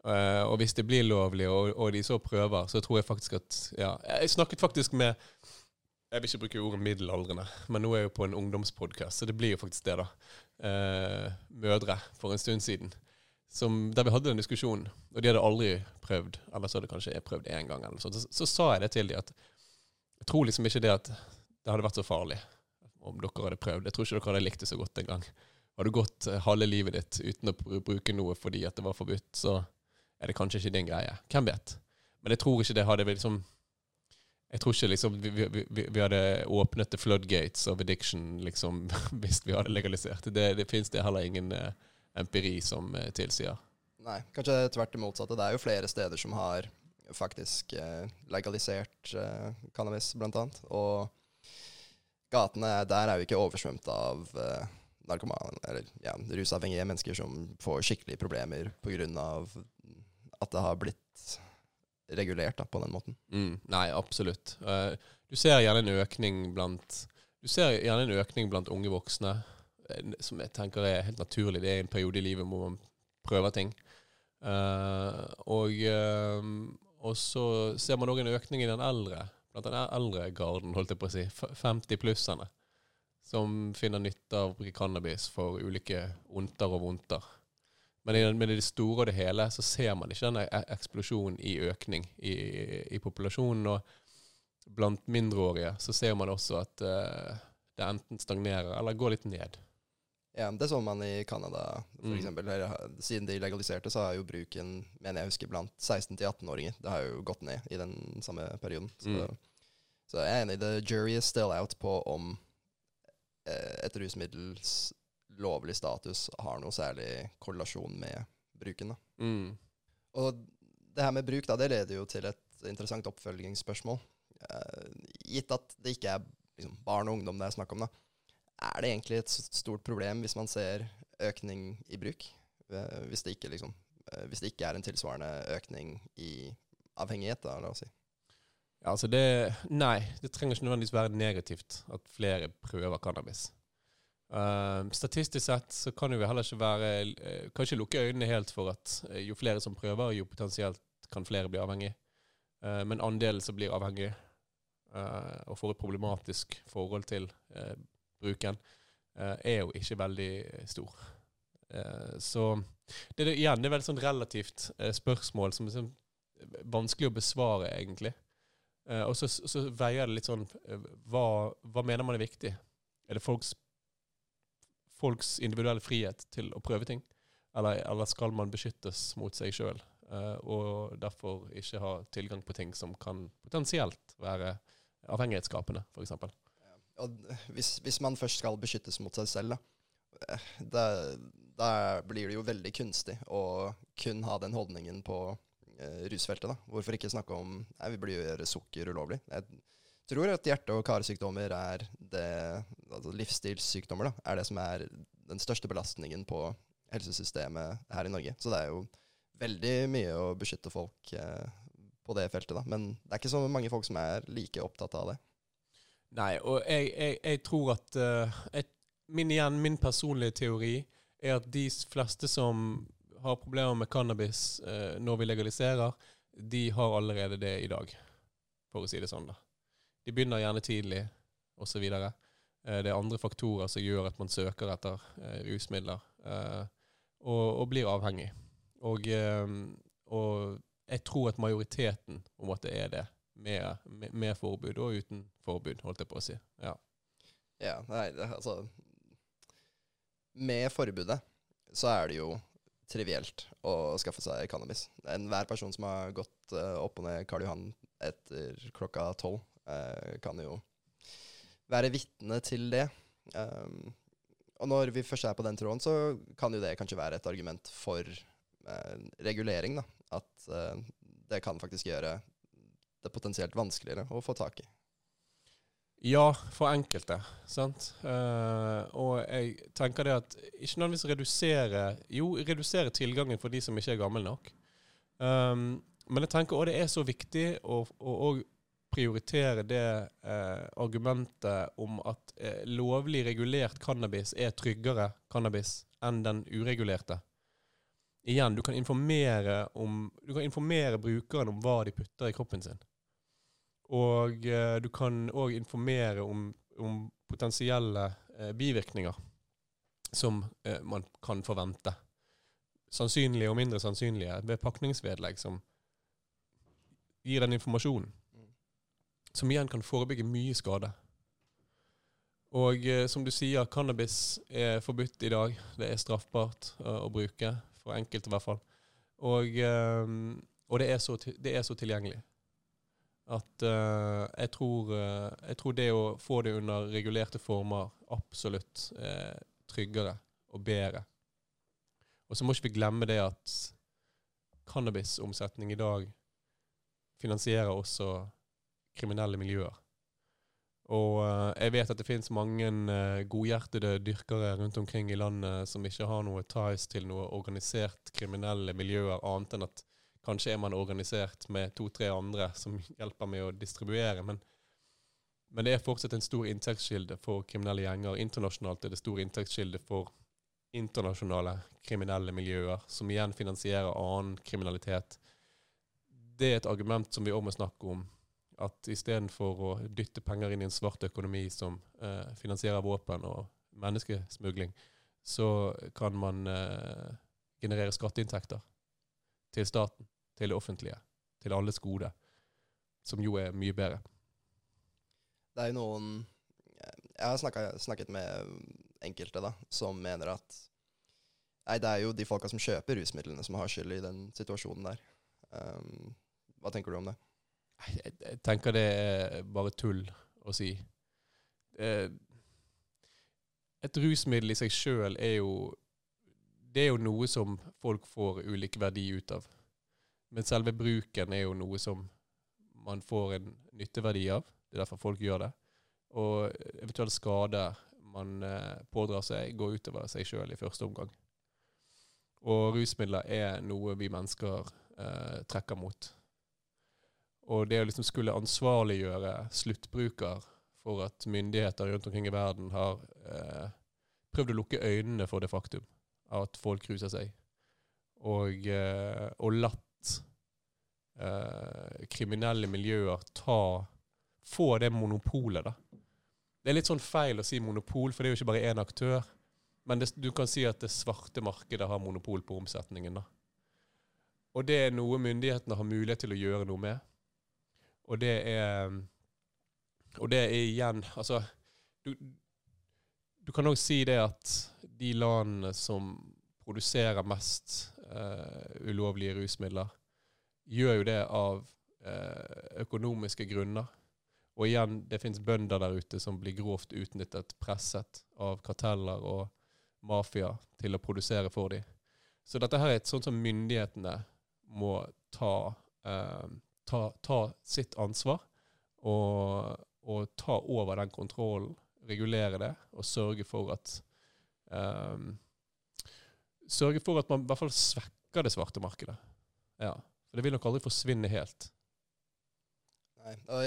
Uh, og hvis det blir lovlig, og, de så prøver, så tror jeg faktisk at ja, Jeg snakket faktisk med Jeg vil ikke bruke ordet middelaldrende, men nå er jeg jo på en ungdomspodkast, så det blir jo faktisk det, da. Uh, mødre for en stund siden. Som, der vi hadde den diskusjonen, og de hadde aldri prøvd, eller så hadde kanskje jeg prøvd én gang, eller så, så, så sa jeg det til dem at jeg tror liksom ikke det at det hadde vært så farlig om dere hadde prøvd. Jeg tror ikke dere hadde likt det så godt engang. Har du gått eh, halve livet ditt uten å bruke noe fordi at det var forbudt, så er det kanskje ikke din greie. Hvem vet? Men jeg tror ikke det hadde liksom jeg tror ikke liksom vi, vi, vi, vi hadde åpnet the floodgates of addiction liksom, hvis vi hadde legalisert. Det, det fins det heller ingen eh, empiri som eh, tilsier. Nei, kanskje tvert det motsatte. Det er jo flere steder som har faktisk eh, legalisert eh, cannabis, blant annet. Og gatene der er jo ikke oversvømt av narkomane, eller ja, rusavhengige mennesker som får skikkelige problemer pga. at det har blitt regulert da, på den måten. Mm, nei, absolutt. Du ser gjerne en økning blant Du ser gjerne en økning blant unge voksne, som jeg tenker er helt naturlig. Det er en periode i livet hvor man prøver ting. Uh, og, og, så ser man òg en økning i den eldre, blant den eldre garden, holdt jeg på å si. 50-plusserne. Som finner nytte av å bruke cannabis for ulike ondter og vondter. Men i, det store og det hele så ser man ikke denne eksplosjonen i økning i, i, populasjonen. Og blant mindreårige så ser man også at uh, det enten stagnerer eller går litt ned. Ja, Det så man i Canada, f.eks. Mm. Siden de legaliserte, så har jo bruken, mener jeg husker, blant 16-18-åringer Det har jo gått ned i den samme perioden. Så, mm. så jeg er enig. The jury is still out på om eh, et rusmiddels lovlig status har noe særlig korrelasjon med bruken. Mm. Og det her med bruk da, det leder jo til et interessant oppfølgingsspørsmål. Eh, gitt at det ikke er liksom, barn og ungdom det er snakk om, da, er det egentlig et stort problem hvis man ser økning i bruk? Uh, hvis, det ikke, liksom, uh, hvis det ikke er en tilsvarende økning i avhengighet, da, la oss si. Ja, altså det, nei, det trenger ikke nødvendigvis være negativt at flere prøver cannabis. Uh, statistisk sett så kan vi heller ikke være uh, Kan ikke lukke øynene helt for at jo flere som prøver, jo potensielt kan flere bli avhengig. Men andelen som blir avhengig og får et problematisk forhold til bruken, er jo ikke veldig stor. så det er igjen det er veldig sånn relativt spørsmål som er sånn vanskelig å besvare, egentlig. og så, så, veier det litt sånn hva, hva mener man er viktig? Er det folks folks individuelle frihet til å prøve ting? Eller, eller skal man beskyttes mot seg sjøl, eh, og derfor ikke ha tilgang på ting som kan potensielt være avhengighetsskapende, f.eks.? Hvis, hvis, man først skal beskyttes mot seg selv, da, eh, da, da, blir det jo veldig kunstig å kun ha den holdningen på uh, rusfeltet. da. Hvorfor ikke snakke om nei, vi burde gjøre sukker ulovlig? Jeg tror at hjerte- og karsykdommer er det altså livsstilssykdommer da, er det som er den største belastningen på helsesystemet her i Norge. Så det er jo veldig mye å beskytte folk eh, på det feltet, da. Men det er ikke så mange folk som er like opptatt av det. Nei, og jeg, jeg, jeg tror at uh, et, min, igjen, min personlige teori er at de fleste som har problemer med cannabis uh, når vi legaliserer, de har allerede det i dag, for å si det sånn. da. De begynner gjerne tidlig, osv. Eh, det er andre faktorer som gjør at man søker etter eh, rusmidler eh, og, og, blir avhengig. Og, og, jeg tror at majoriteten på en måte er det, med, med, forbud og uten forbud, holdt jeg på å si. Ja, ja nei, altså Med forbudet så er det jo trivielt å skaffe seg cannabis. Enhver person som har gått uh, opp og ned Karl Johan etter klokka tolv, uh, kan jo være vitne til det. Um, og når vi først er på den tråden, så kan jo det kanskje være et argument for uh, regulering. da. At det kan faktisk gjøre det potensielt vanskeligere å få tak i. Ja, for enkelte. sant? Uh, og jeg tenker det at ikke nødvendigvis redusere Jo, redusere tilgangen for de som ikke er gamle nok. Um, men jeg tenker òg det er så viktig å, å, å prioritere det uh, argumentet om at uh, lovlig regulert cannabis er tryggere cannabis enn den uregulerte. Igjen, du kan informere, om, du kan informere brukeren om hva de putter i kroppen sin. Og eh, du kan òg informere om, om potensielle eh, bivirkninger som eh, man kan forvente. Sannsynlige og mindre sannsynlige ved pakningsvedlegg som gir den informasjonen som igjen kan forebygge mye skade. Og eh, som du sier, cannabis er forbudt i dag. Det er straffbart uh, å bruke, for enkelte i hvert fall. Og, um, og det, er så, det, er så, tilgjengelig. At eh, jeg, tror, eh, jeg tror det å få det under regulerte former absolutt er tryggere og bedre. Og så må ikke vi glemme det at cannabisomsetning i dag finansierer også kriminelle miljøer. Og eh, jeg vet at det finnes mange eh, godhjertede dyrkere rundt omkring i landet som ikke har noe ties til noe organisert kriminelle miljøer, annet enn at kanskje er man organisert med to-tre andre som hjelper med å distribuere. Men, men det er fortsatt en stor inntektskilde for kriminelle gjenger. Internasjonalt er det stor inntektskilde for internasjonale kriminelle miljøer, som igjen finansierer annen kriminalitet. Det er et argument som vi òg må snakke om at istedenfor å dytte penger inn i en svart økonomi som eh, finansierer våpen og menneskesmugling, så kan man eh, generere skatteinntekter til staten, til det offentlige, til alles gode, som jo er mye bedre. Det er jo noen Jeg har snakket, snakket med enkelte da, som mener at Nei, det er jo de folka som kjøper rusmidlene, som har skyld i den situasjonen der. Um, hva tenker du om det? Jeg, tenker det er bare tull å si. Eh, et rusmiddel i seg sjøl er jo Det er jo noe som folk får ulik verdi ut av. Men selve bruken er jo noe som man får en nytteverdi av. Det er derfor folk gjør det. Og eventuell skade man eh, pådrar seg, går utover seg sjøl i første omgang. Og rusmidler er noe vi mennesker eh, trekker mot. Og det å liksom skulle ansvarliggjøre sluttbruker for at myndigheter rundt omkring i verden har eh, prøvd å lukke øynene for det faktum at folk ruser seg, og, eh, og latt eh, kriminelle miljøer ta få det monopolet, da. Det er litt sånn feil å si monopol, for det er jo ikke bare én aktør. Men det, du kan si at det svarte markedet har monopol på omsetningen. da. Og det er noe myndighetene har mulighet til å gjøre noe med. Og det er Og det er igjen Altså Du, du kan òg si det at de landene som produserer mest uh, ulovlige rusmidler, gjør jo det av uh, økonomiske grunner. Og igjen, det fins bønder der ute som blir grovt utnyttet, presset av karteller og mafia til å produsere for dem. Så dette her er et sånt som myndighetene må ta uh, ta, ta sitt ansvar og, og, ta over den kontrollen, regulere det og sørge for at um, Sørge for at man i hvert fall svekker det svarte markedet. Ja, det vil nok aldri forsvinne helt. Nei, og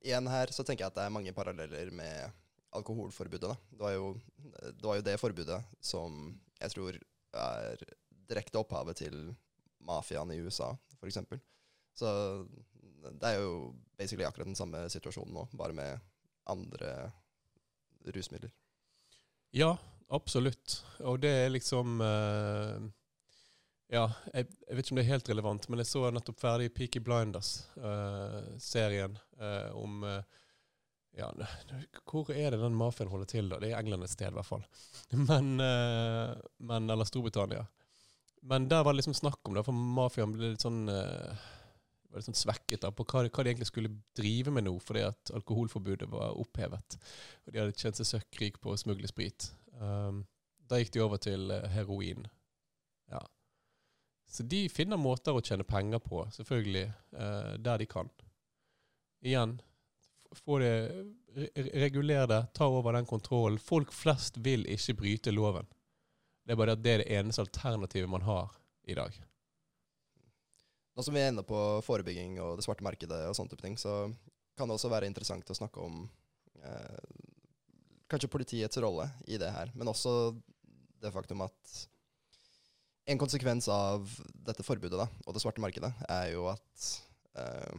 igjen her så tenker jeg at det er mange paralleller med alkoholforbudet. da. Det var jo det, var jo det forbudet som jeg tror er direkte opphavet til mafiaen i USA, f.eks. Så det er jo basically akkurat den samme situasjonen nå, bare med andre rusmidler. Ja, absolutt. Og det er liksom uh, Ja, jeg, jeg, vet ikke om det er helt relevant, men jeg så nettopp ferdig Peaky Blinders-serien uh, uh, om ja, Hvor er det den mafiaen holder til, da? Det er England et sted, i hvert fall. Men, men Eller Storbritannia. Men der var det liksom snakk om det, for mafiaen ble litt sånn var litt sånn svekket da, på hva, hva, de egentlig skulle drive med nå, fordi at alkoholforbudet var opphevet. Og de hadde tjent seg søkkrik på å smugle sprit. Um, da gikk de over til uh, heroin. Ja. Så de finner måter å tjene penger på, selvfølgelig, uh, der de kan. Igjen, få det det, ta over den kontrollen. Folk flest vil ikke bryte loven. Det er bare det det eneste alternativet man har i dag. Nå som vi er inne på forebygging og det svarte markedet og sånne type ting, så kan det også være interessant å snakke om eh, kanskje politiets rolle i det her, men også det faktum at en konsekvens av dette forbudet da, og det svarte markedet er jo at eh,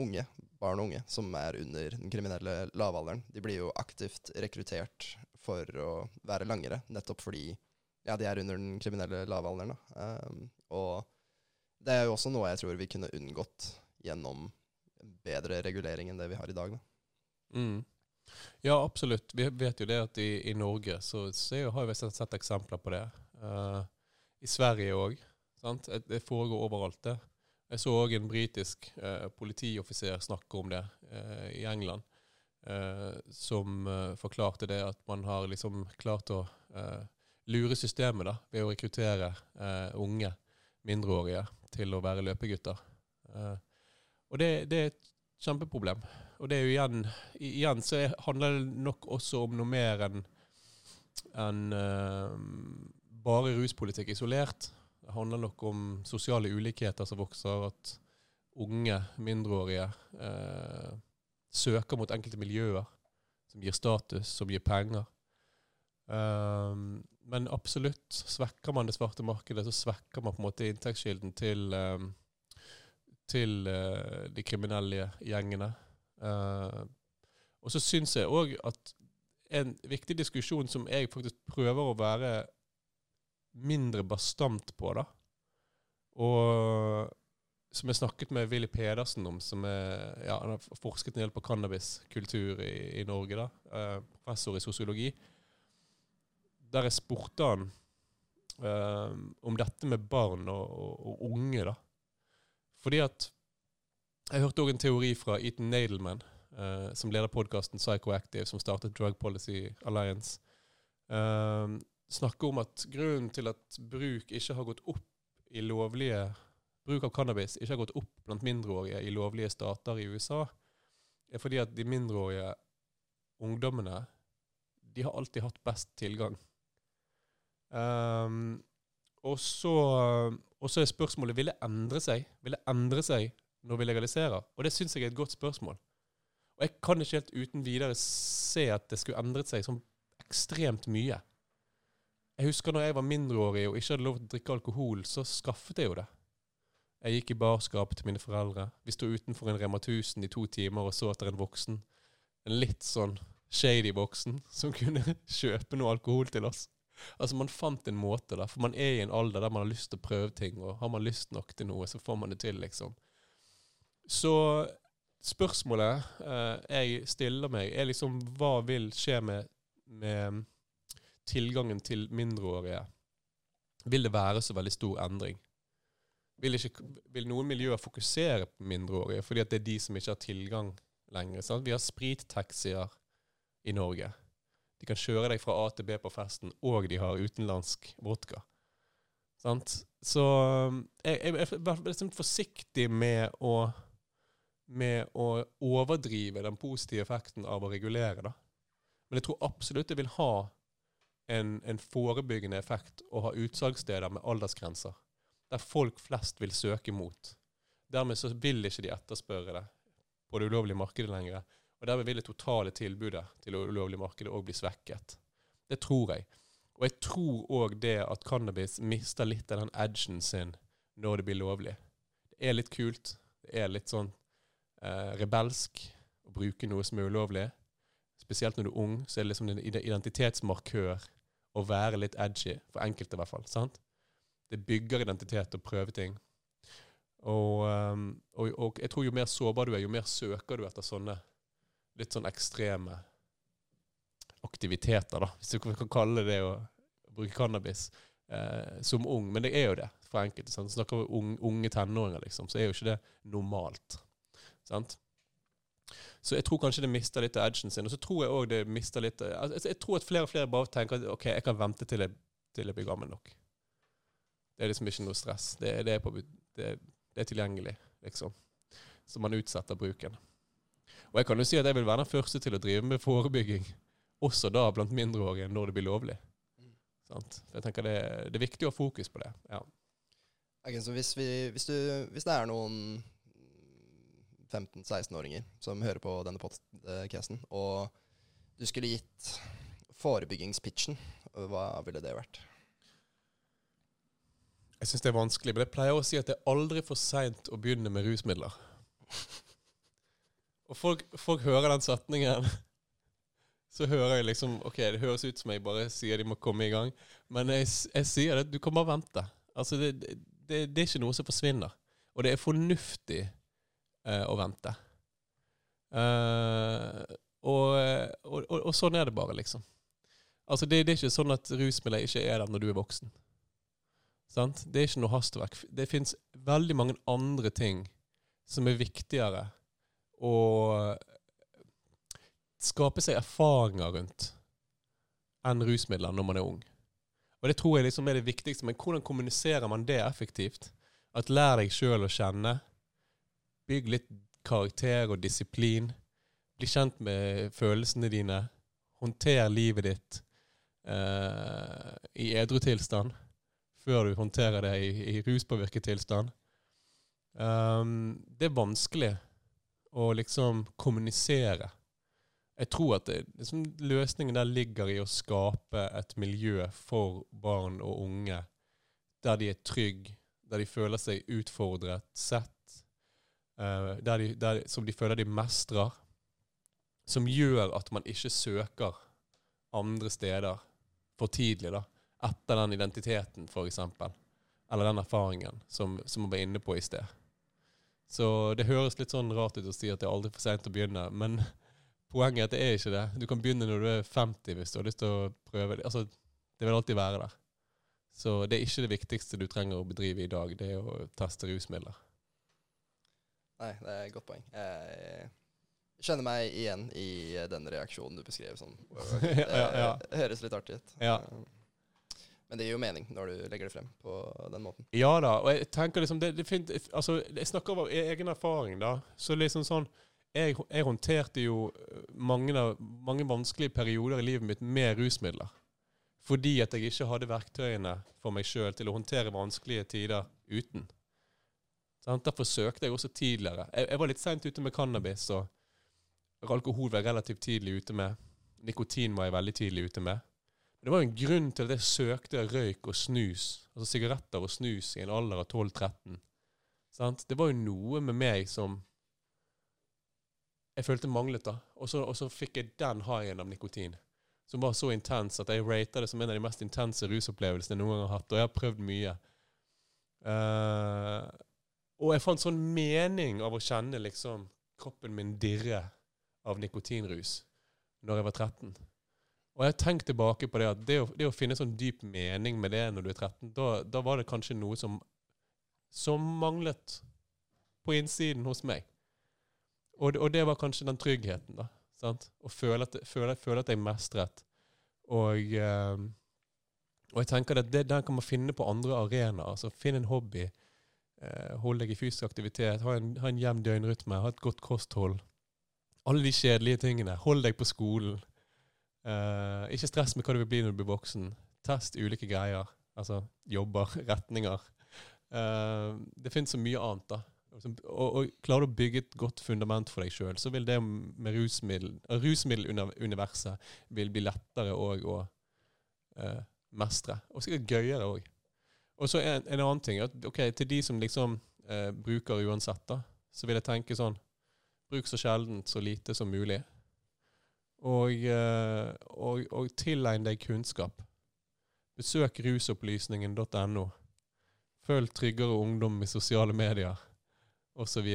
unge, barn og unge som er under den kriminelle lavalderen, de blir jo aktivt rekruttert for å være langere, nettopp fordi ja, de er under den kriminelle lavalderen. Da. Eh, og det er jo også noe jeg tror vi kunne unngått gjennom bedre regulering enn det vi har i dag. Mm. Ja, absolutt. Vi vet jo det at i, i Norge så, så har vi sett eksempler på det. Uh, I Sverige òg. Det foregår overalt, det. Jeg så òg en britisk uh, politioffiser snakke om det uh, i England. Som forklarte det at man har liksom klart å lure systemet da, ved å rekruttere unge mindreårige til å være løpegutter. Eh, og det, det, er et kjempeproblem. Og det er jo igjen, igjen så handler det nok også om noe mer enn en, bare ruspolitikk isolert. Det handler nok om sosiale ulikheter som vokser, at unge mindreårige eh, søker mot enkelte miljøer som gir status, som gir penger. Um, men absolutt, svekker man det svarte markedet, så svekker man på en måte inntektskilden til, um, til uh, de kriminelle gjengene. Uh, og så syns jeg òg at en viktig diskusjon som jeg faktisk prøver å være mindre bastant på, da. Og som jeg snakket med Willy Pedersen om, som er, ja, han har forsket en del på cannabiskultur i, i Norge. da, eh, Professor i sosiologi. Der jeg spurte han uh, om dette med barn og, og, og, unge. da. Fordi at Jeg hørte òg en teori fra Eaton Nadelman, uh, som leder podkasten Psychoactive, som startet Drug Policy Alliance. uh, snakke om at grunnen til at bruk ikke har gått opp i lovlige bruk av cannabis ikke har gått opp blant mindreårige i lovlige stater i USA, er fordi at de mindreårige ungdommene de har alltid hatt best tilgang. Um, og, så, er spørsmålet vil det endre seg Vil det endre seg når vi legaliserer. Og det syns jeg er et godt spørsmål. Og jeg kan ikke helt uten videre se at det skulle endret seg sånn ekstremt mye. Jeg husker når jeg var mindreårig og ikke hadde lov til å drikke alkohol, så skaffet jeg jo det. Jeg gikk i barskap til mine foreldre. Vi sto utenfor en Rema 1000 i to timer og så etter en voksen. En litt sånn shady voksen som kunne kjøpe noe alkohol til oss. Altså Man fant en måte, da, for man er i en alder der man har lyst til å prøve ting. Og har man lyst nok til noe, så får man det til, liksom. Så spørsmålet eh, jeg stiller meg, er liksom hva vil skje med, med tilgangen til mindreårige? Vil det være så veldig stor endring? vil, ikke, vil, noen miljøer fokusere på mindreårige fordi at det er de som ikke har tilgang lenger. Sant? Vi har sprittaxier i Norge. De kan kjøre deg fra A til B på festen, og de har utenlandsk vodka. Sant? Så um, jeg, jeg, er liksom forsiktig med å, med å overdrive den positive effekten av å regulere. da. Men jeg tror absolutt det vil ha en, en forebyggende effekt å ha utsalgssteder med aldersgrenser der folk flest vil søke mot. Dermed så vil ikke de etterspørre det på det ulovlige markedet lenger. Og dermed vil det totale tilbudet til det ulovlige markedet òg bli svekket. Det tror jeg. Og jeg tror òg det at cannabis mister litt av den edgen sin når det blir lovlig. Det er litt kult. Det er litt sånn eh, rebelsk å bruke noe som er ulovlig. Spesielt når du er ung, så er det liksom en identitetsmarkør å være litt edgy. For enkelte, i hvert fall. sant? det bygger identitet å prøve ting. Og, um, og, og, jeg tror jo mer sårbar du er, jo mer søker du etter sånne litt sånn ekstreme aktiviteter, da, hvis du kan kalle det å bruke cannabis eh, som ung. Men det er jo det for enkelte. Sant? Snakker vi unge, unge tenåringer, liksom, så er jo ikke det normalt. Sant? Så jeg tror kanskje det mister litt av edgen sin. Og så tror jeg òg det mister litt altså, Jeg tror at flere og flere bare tenker at ok, jeg kan vente til jeg, til jeg blir gammel nok. Det er liksom ikke noe stress. Det, det, er, på, det, det er, tilgjengelig, liksom. Så man utsetter bruken. Og jeg kan jo si at jeg vil være den første til å drive med forebygging, også da blant mindreårige, når det blir lovlig. Mm. Jeg tenker det, det, er viktig å ha fokus på det. ja. Okay, så hvis, vi, hvis, du, hvis, det er noen 15-16-åringer som hører på denne podcasten, og du skulle gitt forebyggingspitchen, hva ville det vært? Jeg syns det er vanskelig, men jeg pleier å si at det er aldri for seint å begynne med rusmidler. Og folk, folk, hører den setningen, så hører jeg liksom Ok, det høres ut som jeg bare sier de må komme i gang, men jeg, jeg sier det, du kan bare vente. Altså, det, det, det, er ikke noe som forsvinner. Og det er fornuftig eh, å vente. Eh, og, og, og, og, sånn er det bare, liksom. Altså, det, det er ikke sånn at rusmidler ikke er der når du er voksen. Sant? Det er ikke noe hastverk. Det fins veldig mange andre ting som er viktigere å skape seg erfaringer rundt enn rusmidler når man er ung. Og det tror jeg liksom er det viktigste. Men hvordan kommuniserer man det effektivt? At lær deg sjøl å kjenne. Bygg litt karakter og disiplin. Bli kjent med følelsene dine. Håndter livet ditt eh, i edru tilstand før du håndterer det i, i ruspåvirket tilstand. Um, det er vanskelig å liksom kommunisere jeg tror at det, liksom, løsningen der ligger i å skape et miljø for barn og unge der de er trygge, der de føler seg utfordret, sett, uh, der de, der, som de føler de mestrer, som gjør at man ikke søker andre steder for tidlig, da, etter den identiteten, f.eks., eller den erfaringen som, som man var inne på i sted. Så det høres litt sånn rart ut å si at det er aldri for seint å begynne, men Poenget er at det er ikke det. Du kan begynne når du er 50 hvis du har lyst til å prøve det. Altså, det vil alltid være der. Så det er ikke det viktigste du trenger å bedrive i dag, det er å teste rusmidler. Nei, det er et godt poeng. Jeg kjenner meg igjen i den reaksjonen du beskrev. Sånn. Det ja, ja. høres litt artig ut. Ja. Men det gir jo mening når du legger det frem på den måten. Ja da, og jeg tenker liksom det, det fint, altså, Jeg snakker av egen erfaring, da. Så liksom sånn jeg, jeg, håndterte jo eh, mange, mange, vanskelige perioder i livet mitt med rusmidler. Fordi at jeg ikke hadde verktøyene for meg sjøl til å håndtere vanskelige tider uten. Sånn, derfor søkte jeg også tidligere. Jeg, jeg var litt seint ute med cannabis, og alkohol var jeg relativt tidlig ute med. Nikotin var jeg veldig tidlig ute med. Det var jo en grunn til at jeg søkte røyk og snus, altså sigaretter og snus, i en alder av 12-13. Det var jo noe med meg som jeg følte manglet. da. Og så, og så fikk jeg den haien av nikotin, som var så intens at jeg rater det som en av de mest intense rusopplevelsene jeg noen gang har hatt. Og jeg har prøvd mye. Uh, og jeg fant sånn mening av å kjenne liksom kroppen min dirre av nikotinrus når jeg var 13. Og jeg har tilbake på det at det å, det å, finne sånn dyp mening med det når du er 13, da, da var det kanskje noe som, som manglet på innsiden hos meg. Og, og, det var kanskje den tryggheten, da. Sant? Å føle at, føle, føle at jeg mestret. Og, eh, og jeg tenker at det, den kan man finne på andre arenaer. Altså, Finn en hobby. Eh, hold deg i fysisk aktivitet. Ha en, ha en jevn døgnrytme. Ha et godt kosthold. Alle de kjedelige tingene. Hold deg på skolen. Eh, ikke stress med hva du vil bli når du blir voksen. Test ulike greier. Altså jobber, retninger. Uh, det finnes så mye annet, da. Og, og, klarer du å bygge et godt fundament for deg sjøl, så vil det med rusmiddel, rusmiddeluniverset vil bli lettere òg å uh, mestre. Og sikkert gøyere òg. Og så en, en, annen ting. at ok, Til de som liksom bruker uansett, da, så vil jeg tenke sånn Bruk så sjeldent, så lite som mulig. Og, eh, og, og tilegn deg kunnskap. Besøk rusopplysningen.no. Følg Tryggere ungdom i sosiale medier osv.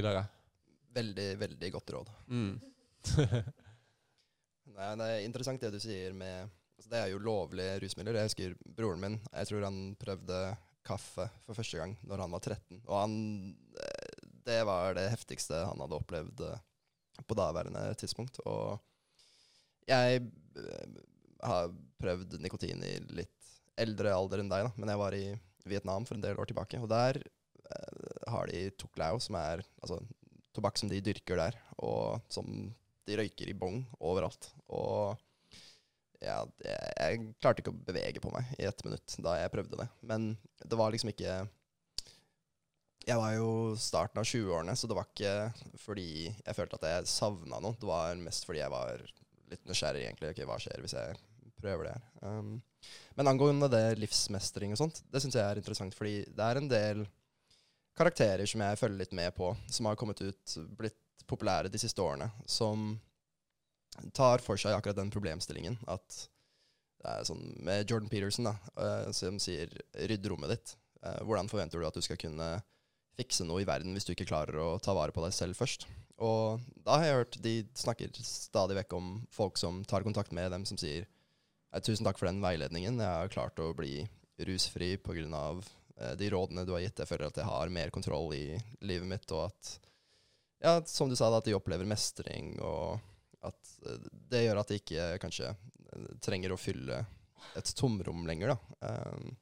Veldig, veldig godt råd. Mm. Nei, det er interessant det du sier med altså Det er jo lovlige rusmidler. Jeg husker broren min. Jeg tror han prøvde kaffe for første gang når han var 13. Og han Det var det heftigste han hadde opplevd eh, på daværende tidspunkt. Og jeg eh, har prøvd nikotin i litt eldre alder enn deg, da. Men jeg var i Vietnam for en del år tilbake. Og der Eh, har de Tuklao, som er altså, tobakk som de dyrker der, og som de røyker i bong overalt. Og ja, det, jeg klarte ikke å bevege på meg i ett minutt da jeg prøvde det. Men det var liksom ikke Jeg var jo starten av 20-årene, så det var ikke fordi jeg følte at jeg savna noe. Det var mest fordi jeg var litt nysgjerrig, egentlig. Ok, hva skjer hvis jeg prøver det her? Um, men angående det livsmestring og sånt, det syns jeg er interessant, fordi det er en del karakterer som jeg følger litt med på, som har kommet ut, blitt populære de siste årene, som tar for seg akkurat den problemstillingen at det er sånn med Jordan Peterson, da, uh, som sier 'rydd rommet ditt'. Uh, hvordan forventer du at du skal kunne fikse noe i verden hvis du ikke klarer å ta vare på deg selv først? Og da har jeg hørt de snakker stadig vekk om folk som tar kontakt med dem, som sier 'tusen takk for den veiledningen, jeg har klart å bli rusfri pga eh, de rådene du har gitt. Jeg føler at jeg har mer kontroll i livet mitt, og at ja, som du sa, at de opplever mestring, og at eh, det gjør at de ikke kanskje eh, trenger å fylle et tomrom lenger. Da. Um,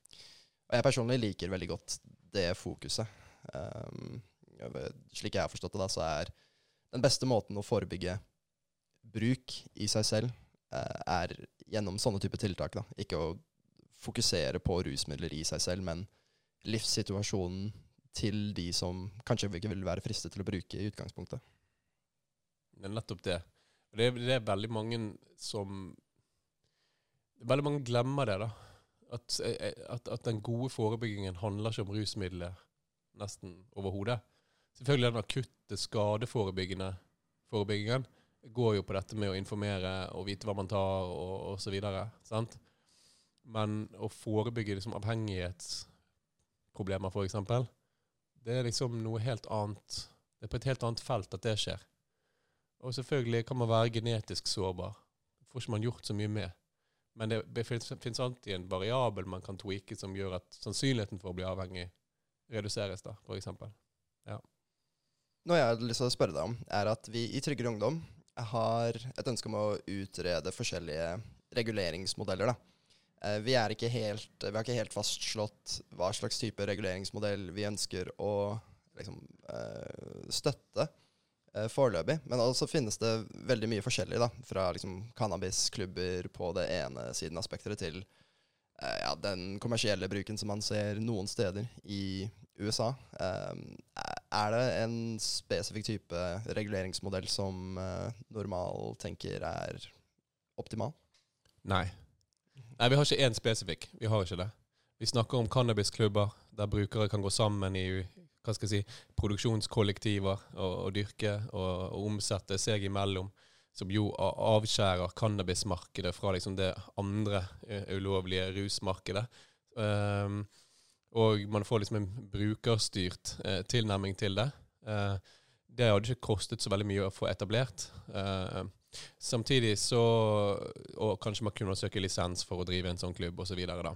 og jeg personlig liker veldig godt det fokuset. Um, slik jeg har forstått det, da, så er den beste måten å forebygge bruk i seg selv, uh, er gjennom sånne type tiltak. Da. Ikke å fokusere på rusmidler i seg selv, men livssituasjonen til de som kanskje ikke vil være fristet til å bruke i utgangspunktet. Det er nettopp det. Det er, det er veldig mange som Veldig mange glemmer det, da. At, at, at, den gode forebyggingen handler ikke om rusmidler nesten overhodet. Selvfølgelig den akutte skadeforebyggende forebyggingen går jo på dette med å informere og vite hva man tar og osv. Men å forebygge liksom avhengighetsproblemer, f.eks., det er liksom noe helt annet. Det er på et helt annet felt at det skjer. Og selvfølgelig kan man være genetisk sårbar. Det får ikke man gjort så mye med. Men det, det finnes alltid en variabel man kan tweake som gjør at sannsynligheten for å bli avhengig reduseres, da, f.eks. Ja. Noe jeg har lyst til å spørre deg om, er at vi i Tryggere Ungdom har et ønske om å utrede forskjellige reguleringsmodeller. da. Eh, vi, ikke helt, vi har ikke helt fastslått hva slags type reguleringsmodell vi ønsker å liksom, eh, støtte eh, foreløpig. Men altså finnes det veldig mye forskjellig, da, fra liksom, cannabisklubber på det ene siden av spekteret til ja, den kommersielle bruken som man ser noen steder i USA. Er det en spesifikk type reguleringsmodell som normal tenker er optimal? Nei. Nei, vi har ikke én spesifikk. Vi har ikke det. Vi snakker om cannabisklubber der brukere kan gå sammen i hva skal jeg si, produksjonskollektiver og, og dyrke og, og, omsette seg imellom, som jo avskjærer cannabismarkedet fra liksom det andre uh, ulovlige rusmarkedet. Um, og man får liksom en brukerstyrt eh, tilnærming til det. Eh, det hadde ikke kostet så veldig mye å få etablert. Eh, Samtidig så Og kanskje man kunne søke lisens for å drive en sånn klubb osv. Så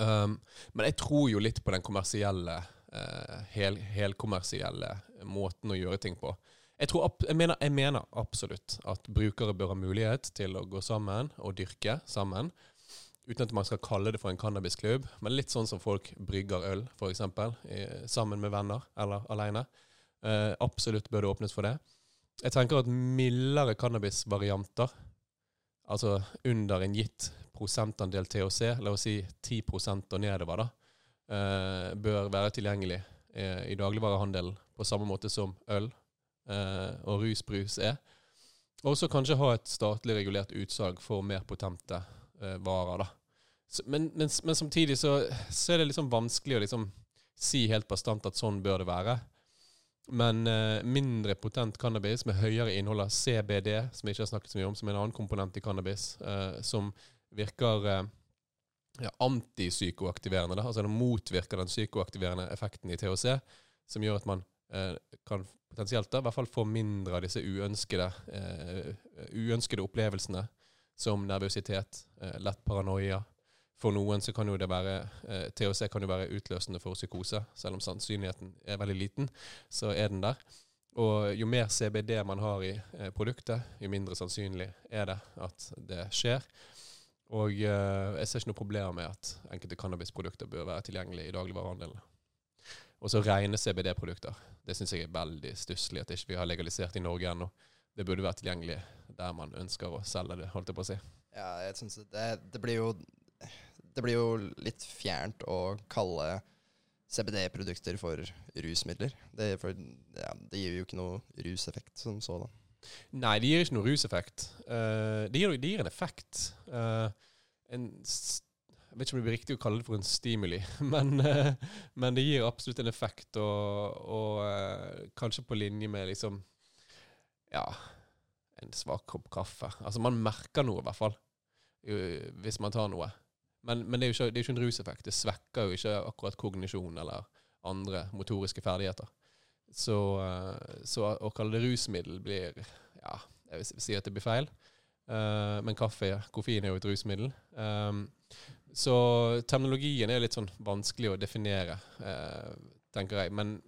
um, men jeg tror jo litt på den kommersielle, uh, hel, helkommersielle måten å gjøre ting på. Jeg, tror, jeg, mener, jeg, mener, absolutt at brukere bør ha mulighet til å gå sammen og dyrke sammen. Uten at man skal kalle det for en cannabisklubb, men litt sånn som folk brygger øl, f.eks. Sammen med venner eller alene. Eh, absolutt bør det åpnes for det. Jeg tenker at mildere cannabisvarianter, altså under en gitt prosentandel THC, la oss si 10 og nedover, da, eh, bør være tilgjengelig eh, i dagligvarehandelen på samme måte som øl eh, og rusbrus er. Og så kanskje ha et statlig regulert utsalg for mer potente eh, varer. da. Så, men, men, men, samtidig så, så, er det liksom vanskelig å liksom si helt bastant at sånn bør det være. Men uh, mindre potent cannabis med høyere innhold av CBD, som vi ikke har snakket så mye om, som er en annen komponent i cannabis, uh, som virker uh, ja, antipsykoaktiverende. Altså den motvirker den psykoaktiverende effekten i THC, som gjør at man kan potensielt da, i hvert fall få mindre av disse uønskede, uønskede opplevelsene, som nervøsitet, lett paranoia, for noen så kan jo det være eh, THC kan jo være utløsende for psykose, selv om sannsynligheten er veldig liten. Så er den der. Og jo mer CBD man har i eh, produktet, jo mindre sannsynlig er det at det skjer. Og eh, jeg ser ikke noe problem med at enkelte cannabisprodukter bør være tilgjengelig i dagligvarehandelen. Og så rene CBD-produkter. Det syns jeg er veldig stusslig at ikke vi ikke har legalisert i Norge ennå. Det burde være tilgjengelig der man ønsker å selge det, holdt jeg på å si. Ja, jeg synes det, det blir jo det blir jo litt fjernt å kalle CBD-produkter for rusmidler. Det, for, ja, det, gir jo ikke noe ruseffekt som sådan. Nei, det gir ikke noe ruseffekt. Uh, det, gir, det, gir, en effekt. Uh, en jeg vet ikke om det blir riktig å kalle det for en stimuli, men, uh, men det gir absolutt en effekt, og, og kanskje på linje med liksom Ja, en svak kopp kaffe. Altså, man merker noe, i hvert fall, hvis man tar noe. Men, men det, er jo ikke, det er ikke en ruseffekt. Det svekker jo ikke akkurat kognisjon eller andre motoriske ferdigheter. Så, eh, så å kalle det rusmiddel blir Ja, jeg vil si at det blir feil. Uh, men kaffe, koffein, er jo et rusmiddel. Um, så terminologien er litt sånn vanskelig å definere, uh, tenker jeg. Men,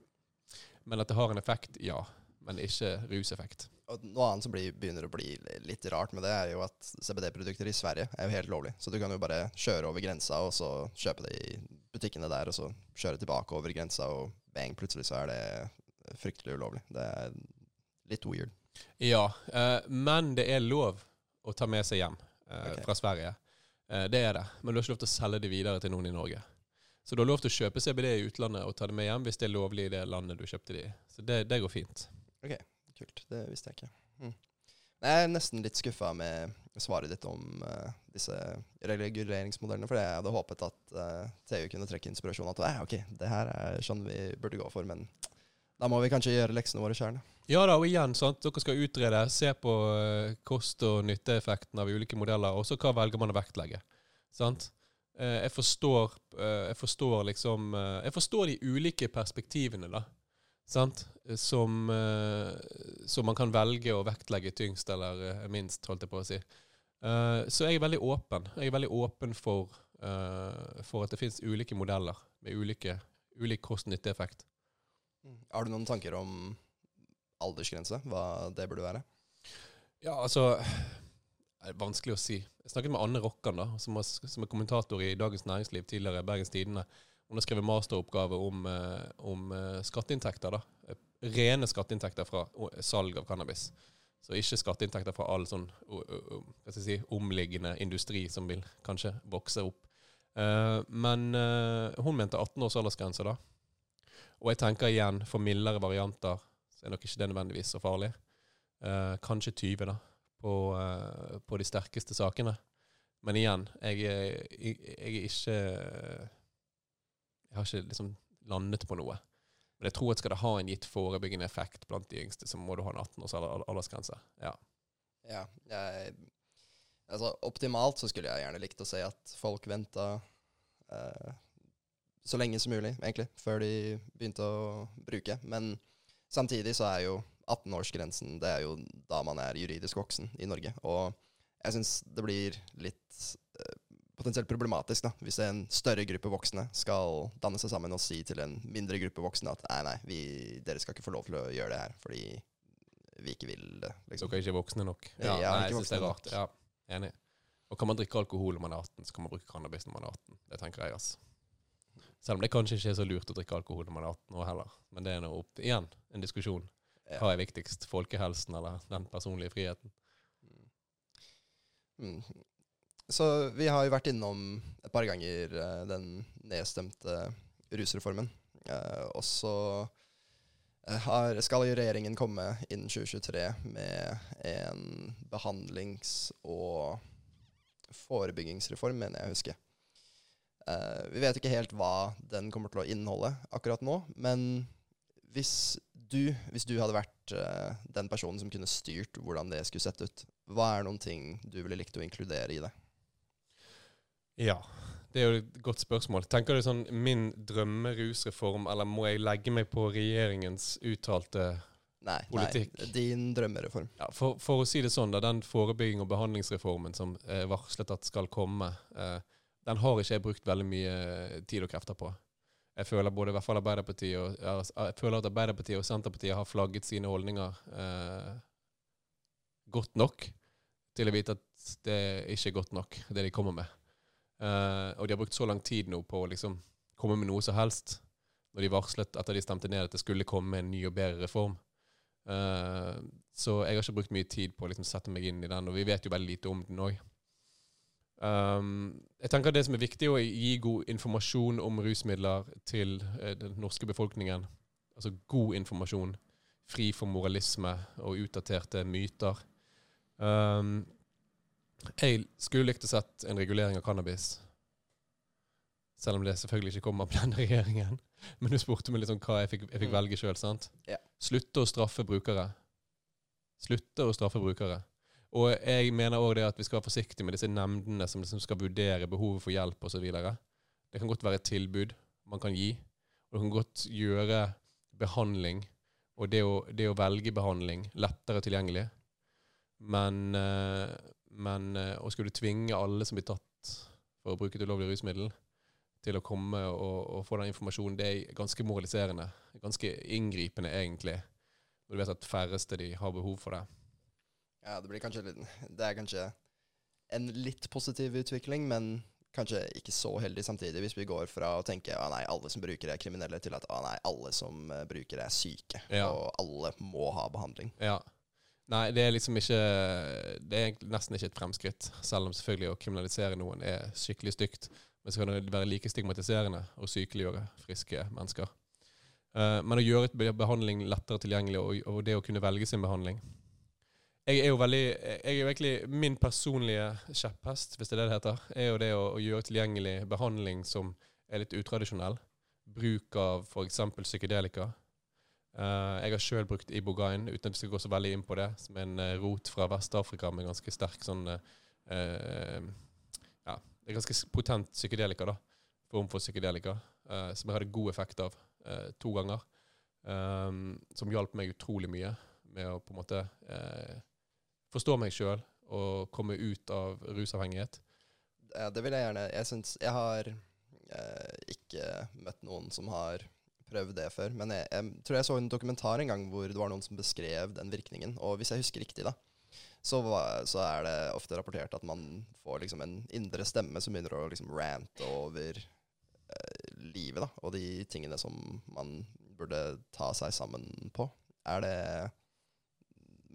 men at det har en effekt, ja. Men ikke ruseffekt. Noe annet som blir, begynner å bli litt rart med det, er jo at CBD-produkter i Sverige er jo helt lovlig. Så du kan jo bare kjøre over grensa, og så kjøpe det i butikkene der, og så kjøre tilbake over grensa, og bang, plutselig så er det fryktelig ulovlig. Det er litt weird. Ja, eh, men det er lov å ta med seg hjem eh, okay. fra Sverige. Eh, det er det. Men du har ikke lov til å selge det videre til noen i Norge. Så du har lov til å kjøpe CBD i utlandet og ta det med hjem hvis det er lovlig i det landet du kjøpte det i. Så det, det går fint. Kult. Det visste jeg ikke. Mm. Jeg er nesten litt skuffa med svaret ditt om uh, disse reguleringsmodellene, for jeg hadde håpet at uh, TU kunne trekke inspirasjon at eh, ok, det her er sånn vi burde gå for, men da må vi kanskje gjøre leksene våre sjøl. Ja da, og igjen, sant? dere skal utrede, se på eh, kost- og nytteeffekten av ulike modeller, og så hva velger man å vektlegge. Sant? Eh, jeg forstår, eh, jeg forstår liksom eh, Jeg forstår de ulike perspektivene, da. Sant? Som, eh, som man kan velge å vektlegge tyngst eller eh, minst, holdt jeg på å si. Eh, så jeg er veldig åpen. Jeg er veldig åpen for, for at det finnes ulike modeller med ulike, ulik kost-nytteeffekt. Har du noen tanker om aldersgrense? Hva det burde være? Ja, altså Det er vanskelig å si. Jeg snakket med Anne Rokkan, da, som, har, som er kommentator i Dagens Næringsliv, tidligere Bergens Tidende. Hun har skrevet masteroppgave om, eh, om eh, skatteinntekter. da. Rene skatteinntekter fra salg av cannabis. Så ikke skatteinntekter fra all sånn si, omliggende industri som vil kanskje vokse opp. Uh, men uh, hun mente 18 års aldersgrense, da. Og jeg tenker igjen, for mildere varianter så er nok ikke det nødvendigvis så farlig. Uh, kanskje 20, da, på, på de sterkeste sakene. Men igjen, jeg, jeg, jeg er ikke Jeg har ikke liksom landet på noe. Men jeg tror at skal det ha en gitt forebyggende effekt blant de yngste, så må du ha en 18 års aldersgrense. Ja. Ja, jeg Altså, optimalt så skulle jeg gjerne likt å se at folk venta eh, så lenge som mulig, egentlig, før de begynte å bruke. Men samtidig så er jo 18-årsgrensen Det er jo da man er juridisk voksen i Norge. Og jeg syns det blir litt eh, potensielt problematisk da, hvis en større gruppe voksne skal danne seg sammen og si til en mindre gruppe voksne at nei, nei, vi, dere skal ikke få lov til å gjøre det her fordi vi ikke vil det. Liksom. Dere er ikke voksne nok. Ja, Ja, nei, jeg synes det er rart. Ja, enig. Og kan man drikke alkohol når man er 18, så kan man bruke cannabis når man er 18. Det tenker jeg, altså. Selv om det kanskje ikke er så lurt å drikke alkohol når man er 18 år heller. Men det er nå opp igjen en diskusjon. Hva er viktigst? Folkehelsen eller den personlige friheten? Mm. Så vi har jo vært innom et par ganger uh, den nedstemte rusreformen. Uh, og så eh, har, skal jo regjeringen komme innen 2023 med en behandlings- og forebyggingsreform, mener jeg å huske. Uh, vi vet ikke helt hva den kommer til å inneholde akkurat nå, men hvis du, hvis du hadde vært uh, den personen som kunne styrt hvordan det skulle sett ut, hva er noen ting du ville likt å inkludere i det? Ja, det er jo et godt spørsmål. Tenker du sånn min drømmerusreform, eller må jeg legge meg på regjeringens uttalte Nei, Politikk. nei din drømmereform. ja, for, for å si det sånn, da, den forebygging- og behandlingsreformen som er varslet at skal komme, eh, den har ikke jeg brukt veldig mye tid og krefter på. Jeg føler både i hvert fall Arbeiderpartiet og, ja, jeg føler at Arbeiderpartiet og Senterpartiet har flagget sine holdninger eh, godt nok til å vite at det ikke er godt nok, det de kommer med. Eh, og de har brukt så lang tid nå på å liksom komme med noe som helst, når de varslet etter de stemte ned at det skulle komme en ny og bedre reform. Uh, så jeg har ikke brukt mye tid på å liksom sette meg inn i den, og vi vet jo veldig lite om den òg. Um, jeg tenker Det som er viktig, å gi god informasjon om rusmidler til uh, den norske befolkningen. Altså god informasjon, fri for moralisme og utdaterte myter. Um, jeg skulle likt å sett en regulering av cannabis. Selv om det selvfølgelig ikke kommer på denne regjeringen. Men du spurte meg liksom hva jeg fikk, jeg fikk Mm. velge sjøl? Ja. Slutte å straffe brukere. Slutte å straffe brukere. Og jeg mener òg at vi skal være forsiktige med disse nemndene som liksom skal vurdere behovet for hjelp osv. Det kan godt være et tilbud man kan gi. Og det kan godt gjøre behandling og det å, det å velge behandling lettere tilgjengelig. Men, eh, men eh, å skulle tvinge alle som blir tatt for å bruke et ulovlig rusmiddel, til å komme og, og få den informasjonen, det er ganske moraliserende. Ganske inngripende, egentlig. Når du vet at færreste de har behov for det. Ja, det blir kanskje litt Det er kanskje en litt positiv utvikling, men kanskje ikke så heldig samtidig, hvis vi går fra å tenke at nei, alle som bruker det er kriminelle, til at nei, alle som uh, bruker det er syke, Ja. og alle må ha behandling. Ja. Nei, det er liksom ikke Det er nesten ikke et fremskritt. Selv om selvfølgelig å kriminalisere noen er skikkelig stygt. Men så kan det være like stigmatiserende å sykeliggjøre friske mennesker. Eh, men å gjøre behandling lettere tilgjengelig, og det å kunne velge sin behandling Jeg er jo veldig Jeg er jo egentlig Min personlige kjepphest, hvis det er det det heter, er jo det å, å gjøre tilgjengelig behandling som er litt utradisjonell. Bruk av f.eks. psykedelika. Eh, jeg har sjøl brukt ibogain, uten at vi skal gå så veldig inn på det, som en uh, rot fra Vest-Afrika med ganske sterk sånn uh, Ja, det er ganske potent psykedelika, da. Form for psykedelika. som jeg hadde god effekt av to ganger. Um, som hjalp meg utrolig mye med å på en måte forstå meg sjøl og komme ut av rusavhengighet. Ja, det vil jeg gjerne Jeg syns Jeg har ikke møtt noen som har prøvd det før, men jeg, jeg tror jeg så en dokumentar en gang hvor det var noen som beskrev den virkningen, og hvis jeg husker riktig, da, så, var, så er det ofte rapportert at man får liksom en indre stemme som begynner å liksom rante over eh, livet, da, og de tingene som man burde ta seg sammen på. Er det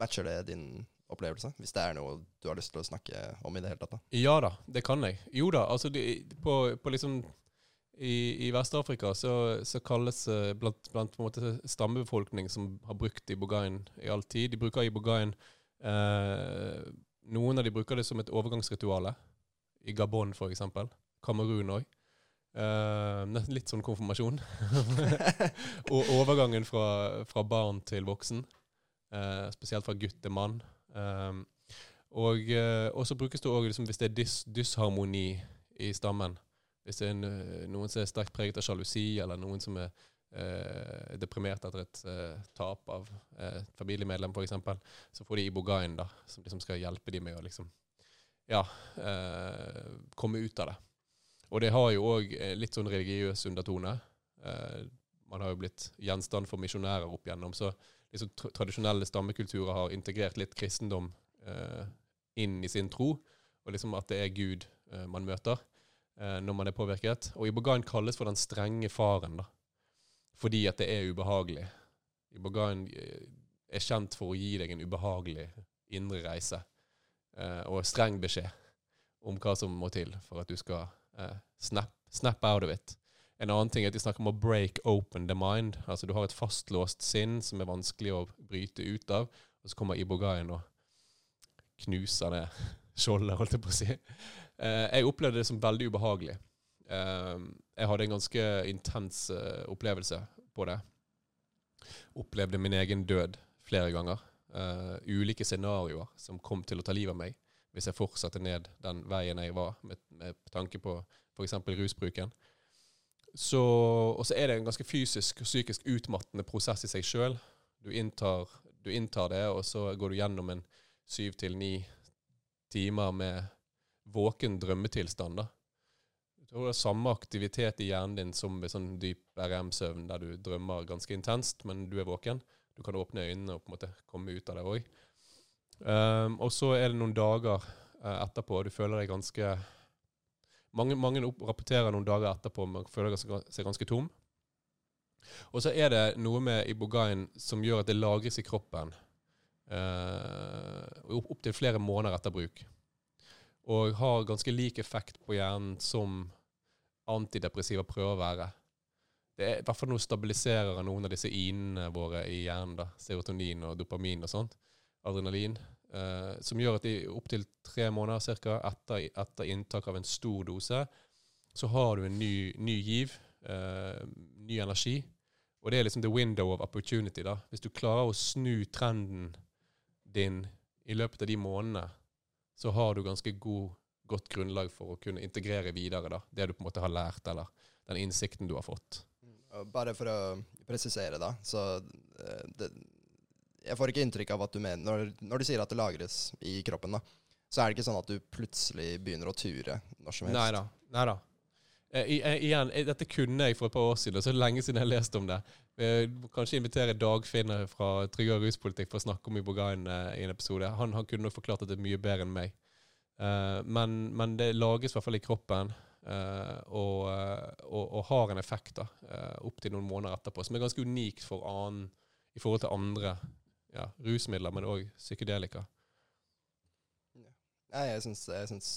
Matcher det din opplevelse? Hvis det er noe du har lyst til å snakke om i det hele tatt, da? Ja da, det kan jeg. Jo da, altså de, på, på liksom I, i Vest-Afrika så, så kalles eh, blant, blant stammebefolkning som har brukt ibogain i all tid De bruker ibogain eh, Noen av de bruker det som et overgangsrituale. I Gabon, eksempel. Kamerun òg. Eh, litt sånn konfirmasjon. Og overgangen fra, fra barn til voksen. Eh, spesielt fra gutt til mann. Og, eh, og så brukes det òg liksom, hvis det er dys, dysharmoni i stammen. Hvis det er en, eh, noen som er sterkt preget av sjalusi, eller noen som er eh, deprimert etter et eh, tap av eh, et familiemedlem, f.eks., så får de Ibogain, da, som liksom skal hjelpe dem med å liksom ja, eh, komme ut av det. Og det har jo òg litt sånn religiøs undertone. Eh, man har jo blitt gjenstand for misjonærer opp igjennom, så liksom tra tradisjonelle stammekulturer har integrert litt kristendom eh, inn i sin tro, og liksom at det er Gud eh, man møter eh, når man er påvirket. Og ibogain kalles for den strenge faren, da, fordi at det er ubehagelig. Ibogaine eh, er kjent for å gi deg en ubehagelig indre reise, eh, og streng beskjed om hva som må til for at du skal eh, snap, snap out of it. En annen ting er at de snakker om å break open the mind. Altså Du har et fastlåst sinn som er vanskelig å bryte ut av, og så kommer ibogaien og knuser det skjoldet, holdt jeg på å si. Eh, jeg opplevde det som veldig ubehagelig. Eh, jeg hadde en ganske intens eh, opplevelse på det. Opplevde min egen død flere ganger. Eh, ulike scenarioer som kom til å ta livet av meg hvis jeg fortsatte ned den veien jeg var, med, med tanke på f.eks. rusbruken. Og så er det en ganske fysisk og psykisk utmattende prosess i seg sjøl. Du, du inntar det, og så går du gjennom en syv til ni timer med våken drømmetilstand. da. Jeg tror det er samme aktivitet i hjernen din som ved sånn dyp RM-søvn, der du drømmer ganske intenst, men du er våken. Du kan åpne øynene og på en måte komme ut av det òg. og så er det noen dager uh, etterpå, du føler deg ganske mange, mange rapporterer noen dager etterpå men føler seg ganske tom. Og så er det noe med ibogain som gjør at det lagres i kroppen opp- opptil flere måneder etter bruk. Og har ganske lik effekt på hjernen som antidepressiva prøver å være. Det er i hvert fall noe stabiliserer noen av disse inene våre i hjernen. da, Serotonin og dopamin og sånt. Adrenalin. Eh, som gjør at i opptil tre måneder cirka, etter, etter inntak av en stor dose, så har du en ny, ny giv, eh, ny energi. Og det er liksom the window of opportunity. da. Hvis du klarer å snu trenden din i løpet av de månedene, så har du ganske god, godt grunnlag for å kunne integrere videre da, det du på en måte har lært, eller den innsikten du har fått. Bare for å presisere, da. Så eh, det, jeg får ikke inntrykk av at du mener når, når du sier at det lagres i kroppen, da, så er det ikke sånn at du plutselig begynner å ture når som helst. Nei da. Nei da. Eh, i- eh, igjen, dette kunne jeg for et par år siden, så lenge siden jeg har lest om det. Eh, kanskje invitere Dagfinn fra Tryggere ruspolitikk for å snakke om Ibogaine eh, i en episode. Han, han kunne forklart at det er mye bedre enn meg. Uh, men, men det lages i hvert fall i kroppen, uh, og, og, og har en effekt da, eh, opptil noen måneder etterpå, som er ganske unikt for annen, i forhold til andre ja, rusmidler, men òg psykedelika. Nei, jeg syns, jeg syns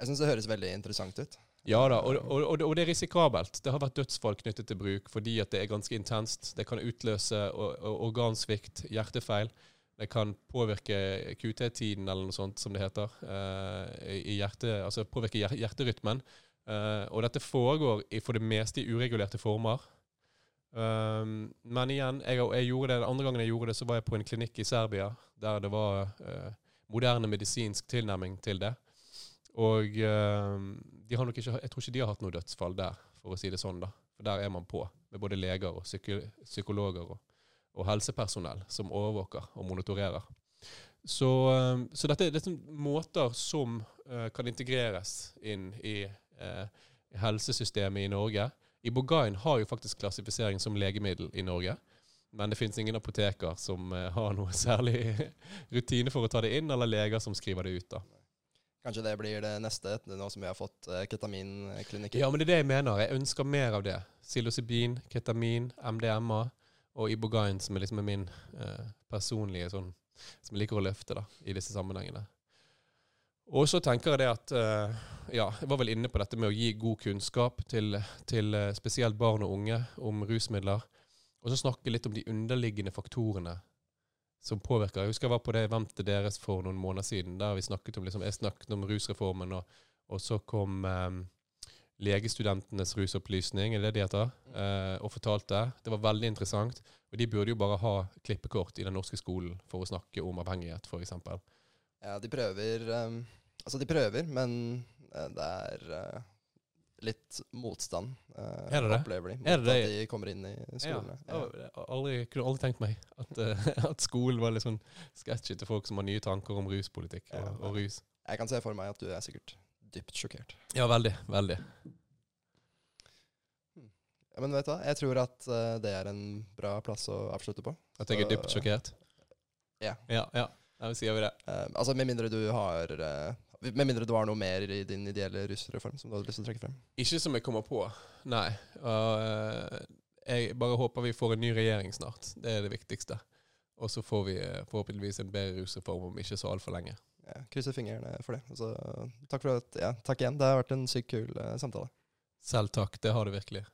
Jeg syns det høres veldig interessant ut. Ja da, og, og, og, det er risikabelt. Det har vært dødsfall knyttet til bruk fordi at det er ganske intenst. Det kan utløse organsvikt, hjertefeil. Det kan påvirke QT-tiden, eller noe sånt som det heter. eh, i hjerte, altså påvirke hjer- hjerterytmen. Eh, og dette foregår for det meste i uregulerte former. Um, men igjen, jeg, jeg gjorde det, den andre gangen jeg gjorde det, så var jeg på en klinikk i Serbia der det var eh, moderne medisinsk tilnærming til det. Og eh, de har nok ikke, jeg tror ikke de har hatt noe dødsfall der, for å si det sånn. da. For Der er man på, med både leger og psyko psykologer og, og helsepersonell som overvåker og monitorerer. Så, eh, så dette er liksom måter som uh, kan integreres inn i uh, helsesystemet i Norge. Ibogain har jo faktisk klassifisering som legemiddel i Norge. Men det finnes ingen apoteker som uh, har noe særlig rutine for å ta det inn, eller leger som skriver det ut. da. Kanskje det blir det neste, nå som vi har fått eh, ketaminklinikker. Ja, men det er det jeg mener. Jeg ønsker mer av det. Psilocybin, ketamin, MDMA og Ibogain, som er liksom min eh, personlige sånn Som jeg liker å løfte da, i disse sammenhengene. Og så tenker jeg det at eh, Ja, jeg var vel inne på dette med å gi god kunnskap til, til eh, spesielt barn og unge om rusmidler. Og så snakke litt om de underliggende faktorene som påvirker. Jeg husker jeg var på det eventet deres for noen måneder siden. Der vi snakket om, liksom, jeg snakket om rusreformen, og, og så kom um, legestudentenes rusopplysning, er det det de heter, Uh, og fortalte. Det var veldig interessant. Og de burde jo bare ha klippekort i den norske skolen for å snakke om avhengighet, f.eks. Ja, de prøver um, Altså, de prøver, men eh, det er eh, litt motstand, uh, Er det det? opplever de, mot Er det det? at de kommer inn i skolene. Ja, har aldri, kunne aldri tenkt meg at, uh, at skolen var litt sånn sketchy til folk som har nye tanker om ruspolitikk og, Ja. og rus. Jeg kan se for meg at du er sikkert dypt sjokkert. Ja, veldig. Veldig. Ja, men vet du hva, jeg tror at uh, det er en bra plass å avslutte på. At jeg er dypt sjokkert. Ja. Ja, ja. Da sier vi det. Uh, altså Med mindre du har eh, Med mindre du har noe mer i din ideelle rusreform som du hadde lyst til å trekke frem. Ikke som jeg kommer på, nei. Eh, jeg bare håper vi får en ny regjering snart. Det er det viktigste. Og så får vi eh, forhåpentligvis en bedre rusreform om ikke så altfor lenge. Ja, krysser fingrene for det. Altså, takk, for at, ja, takk igjen. Det har vært en sykt kul uh, samtale. Selv takk. Det har det virkelig.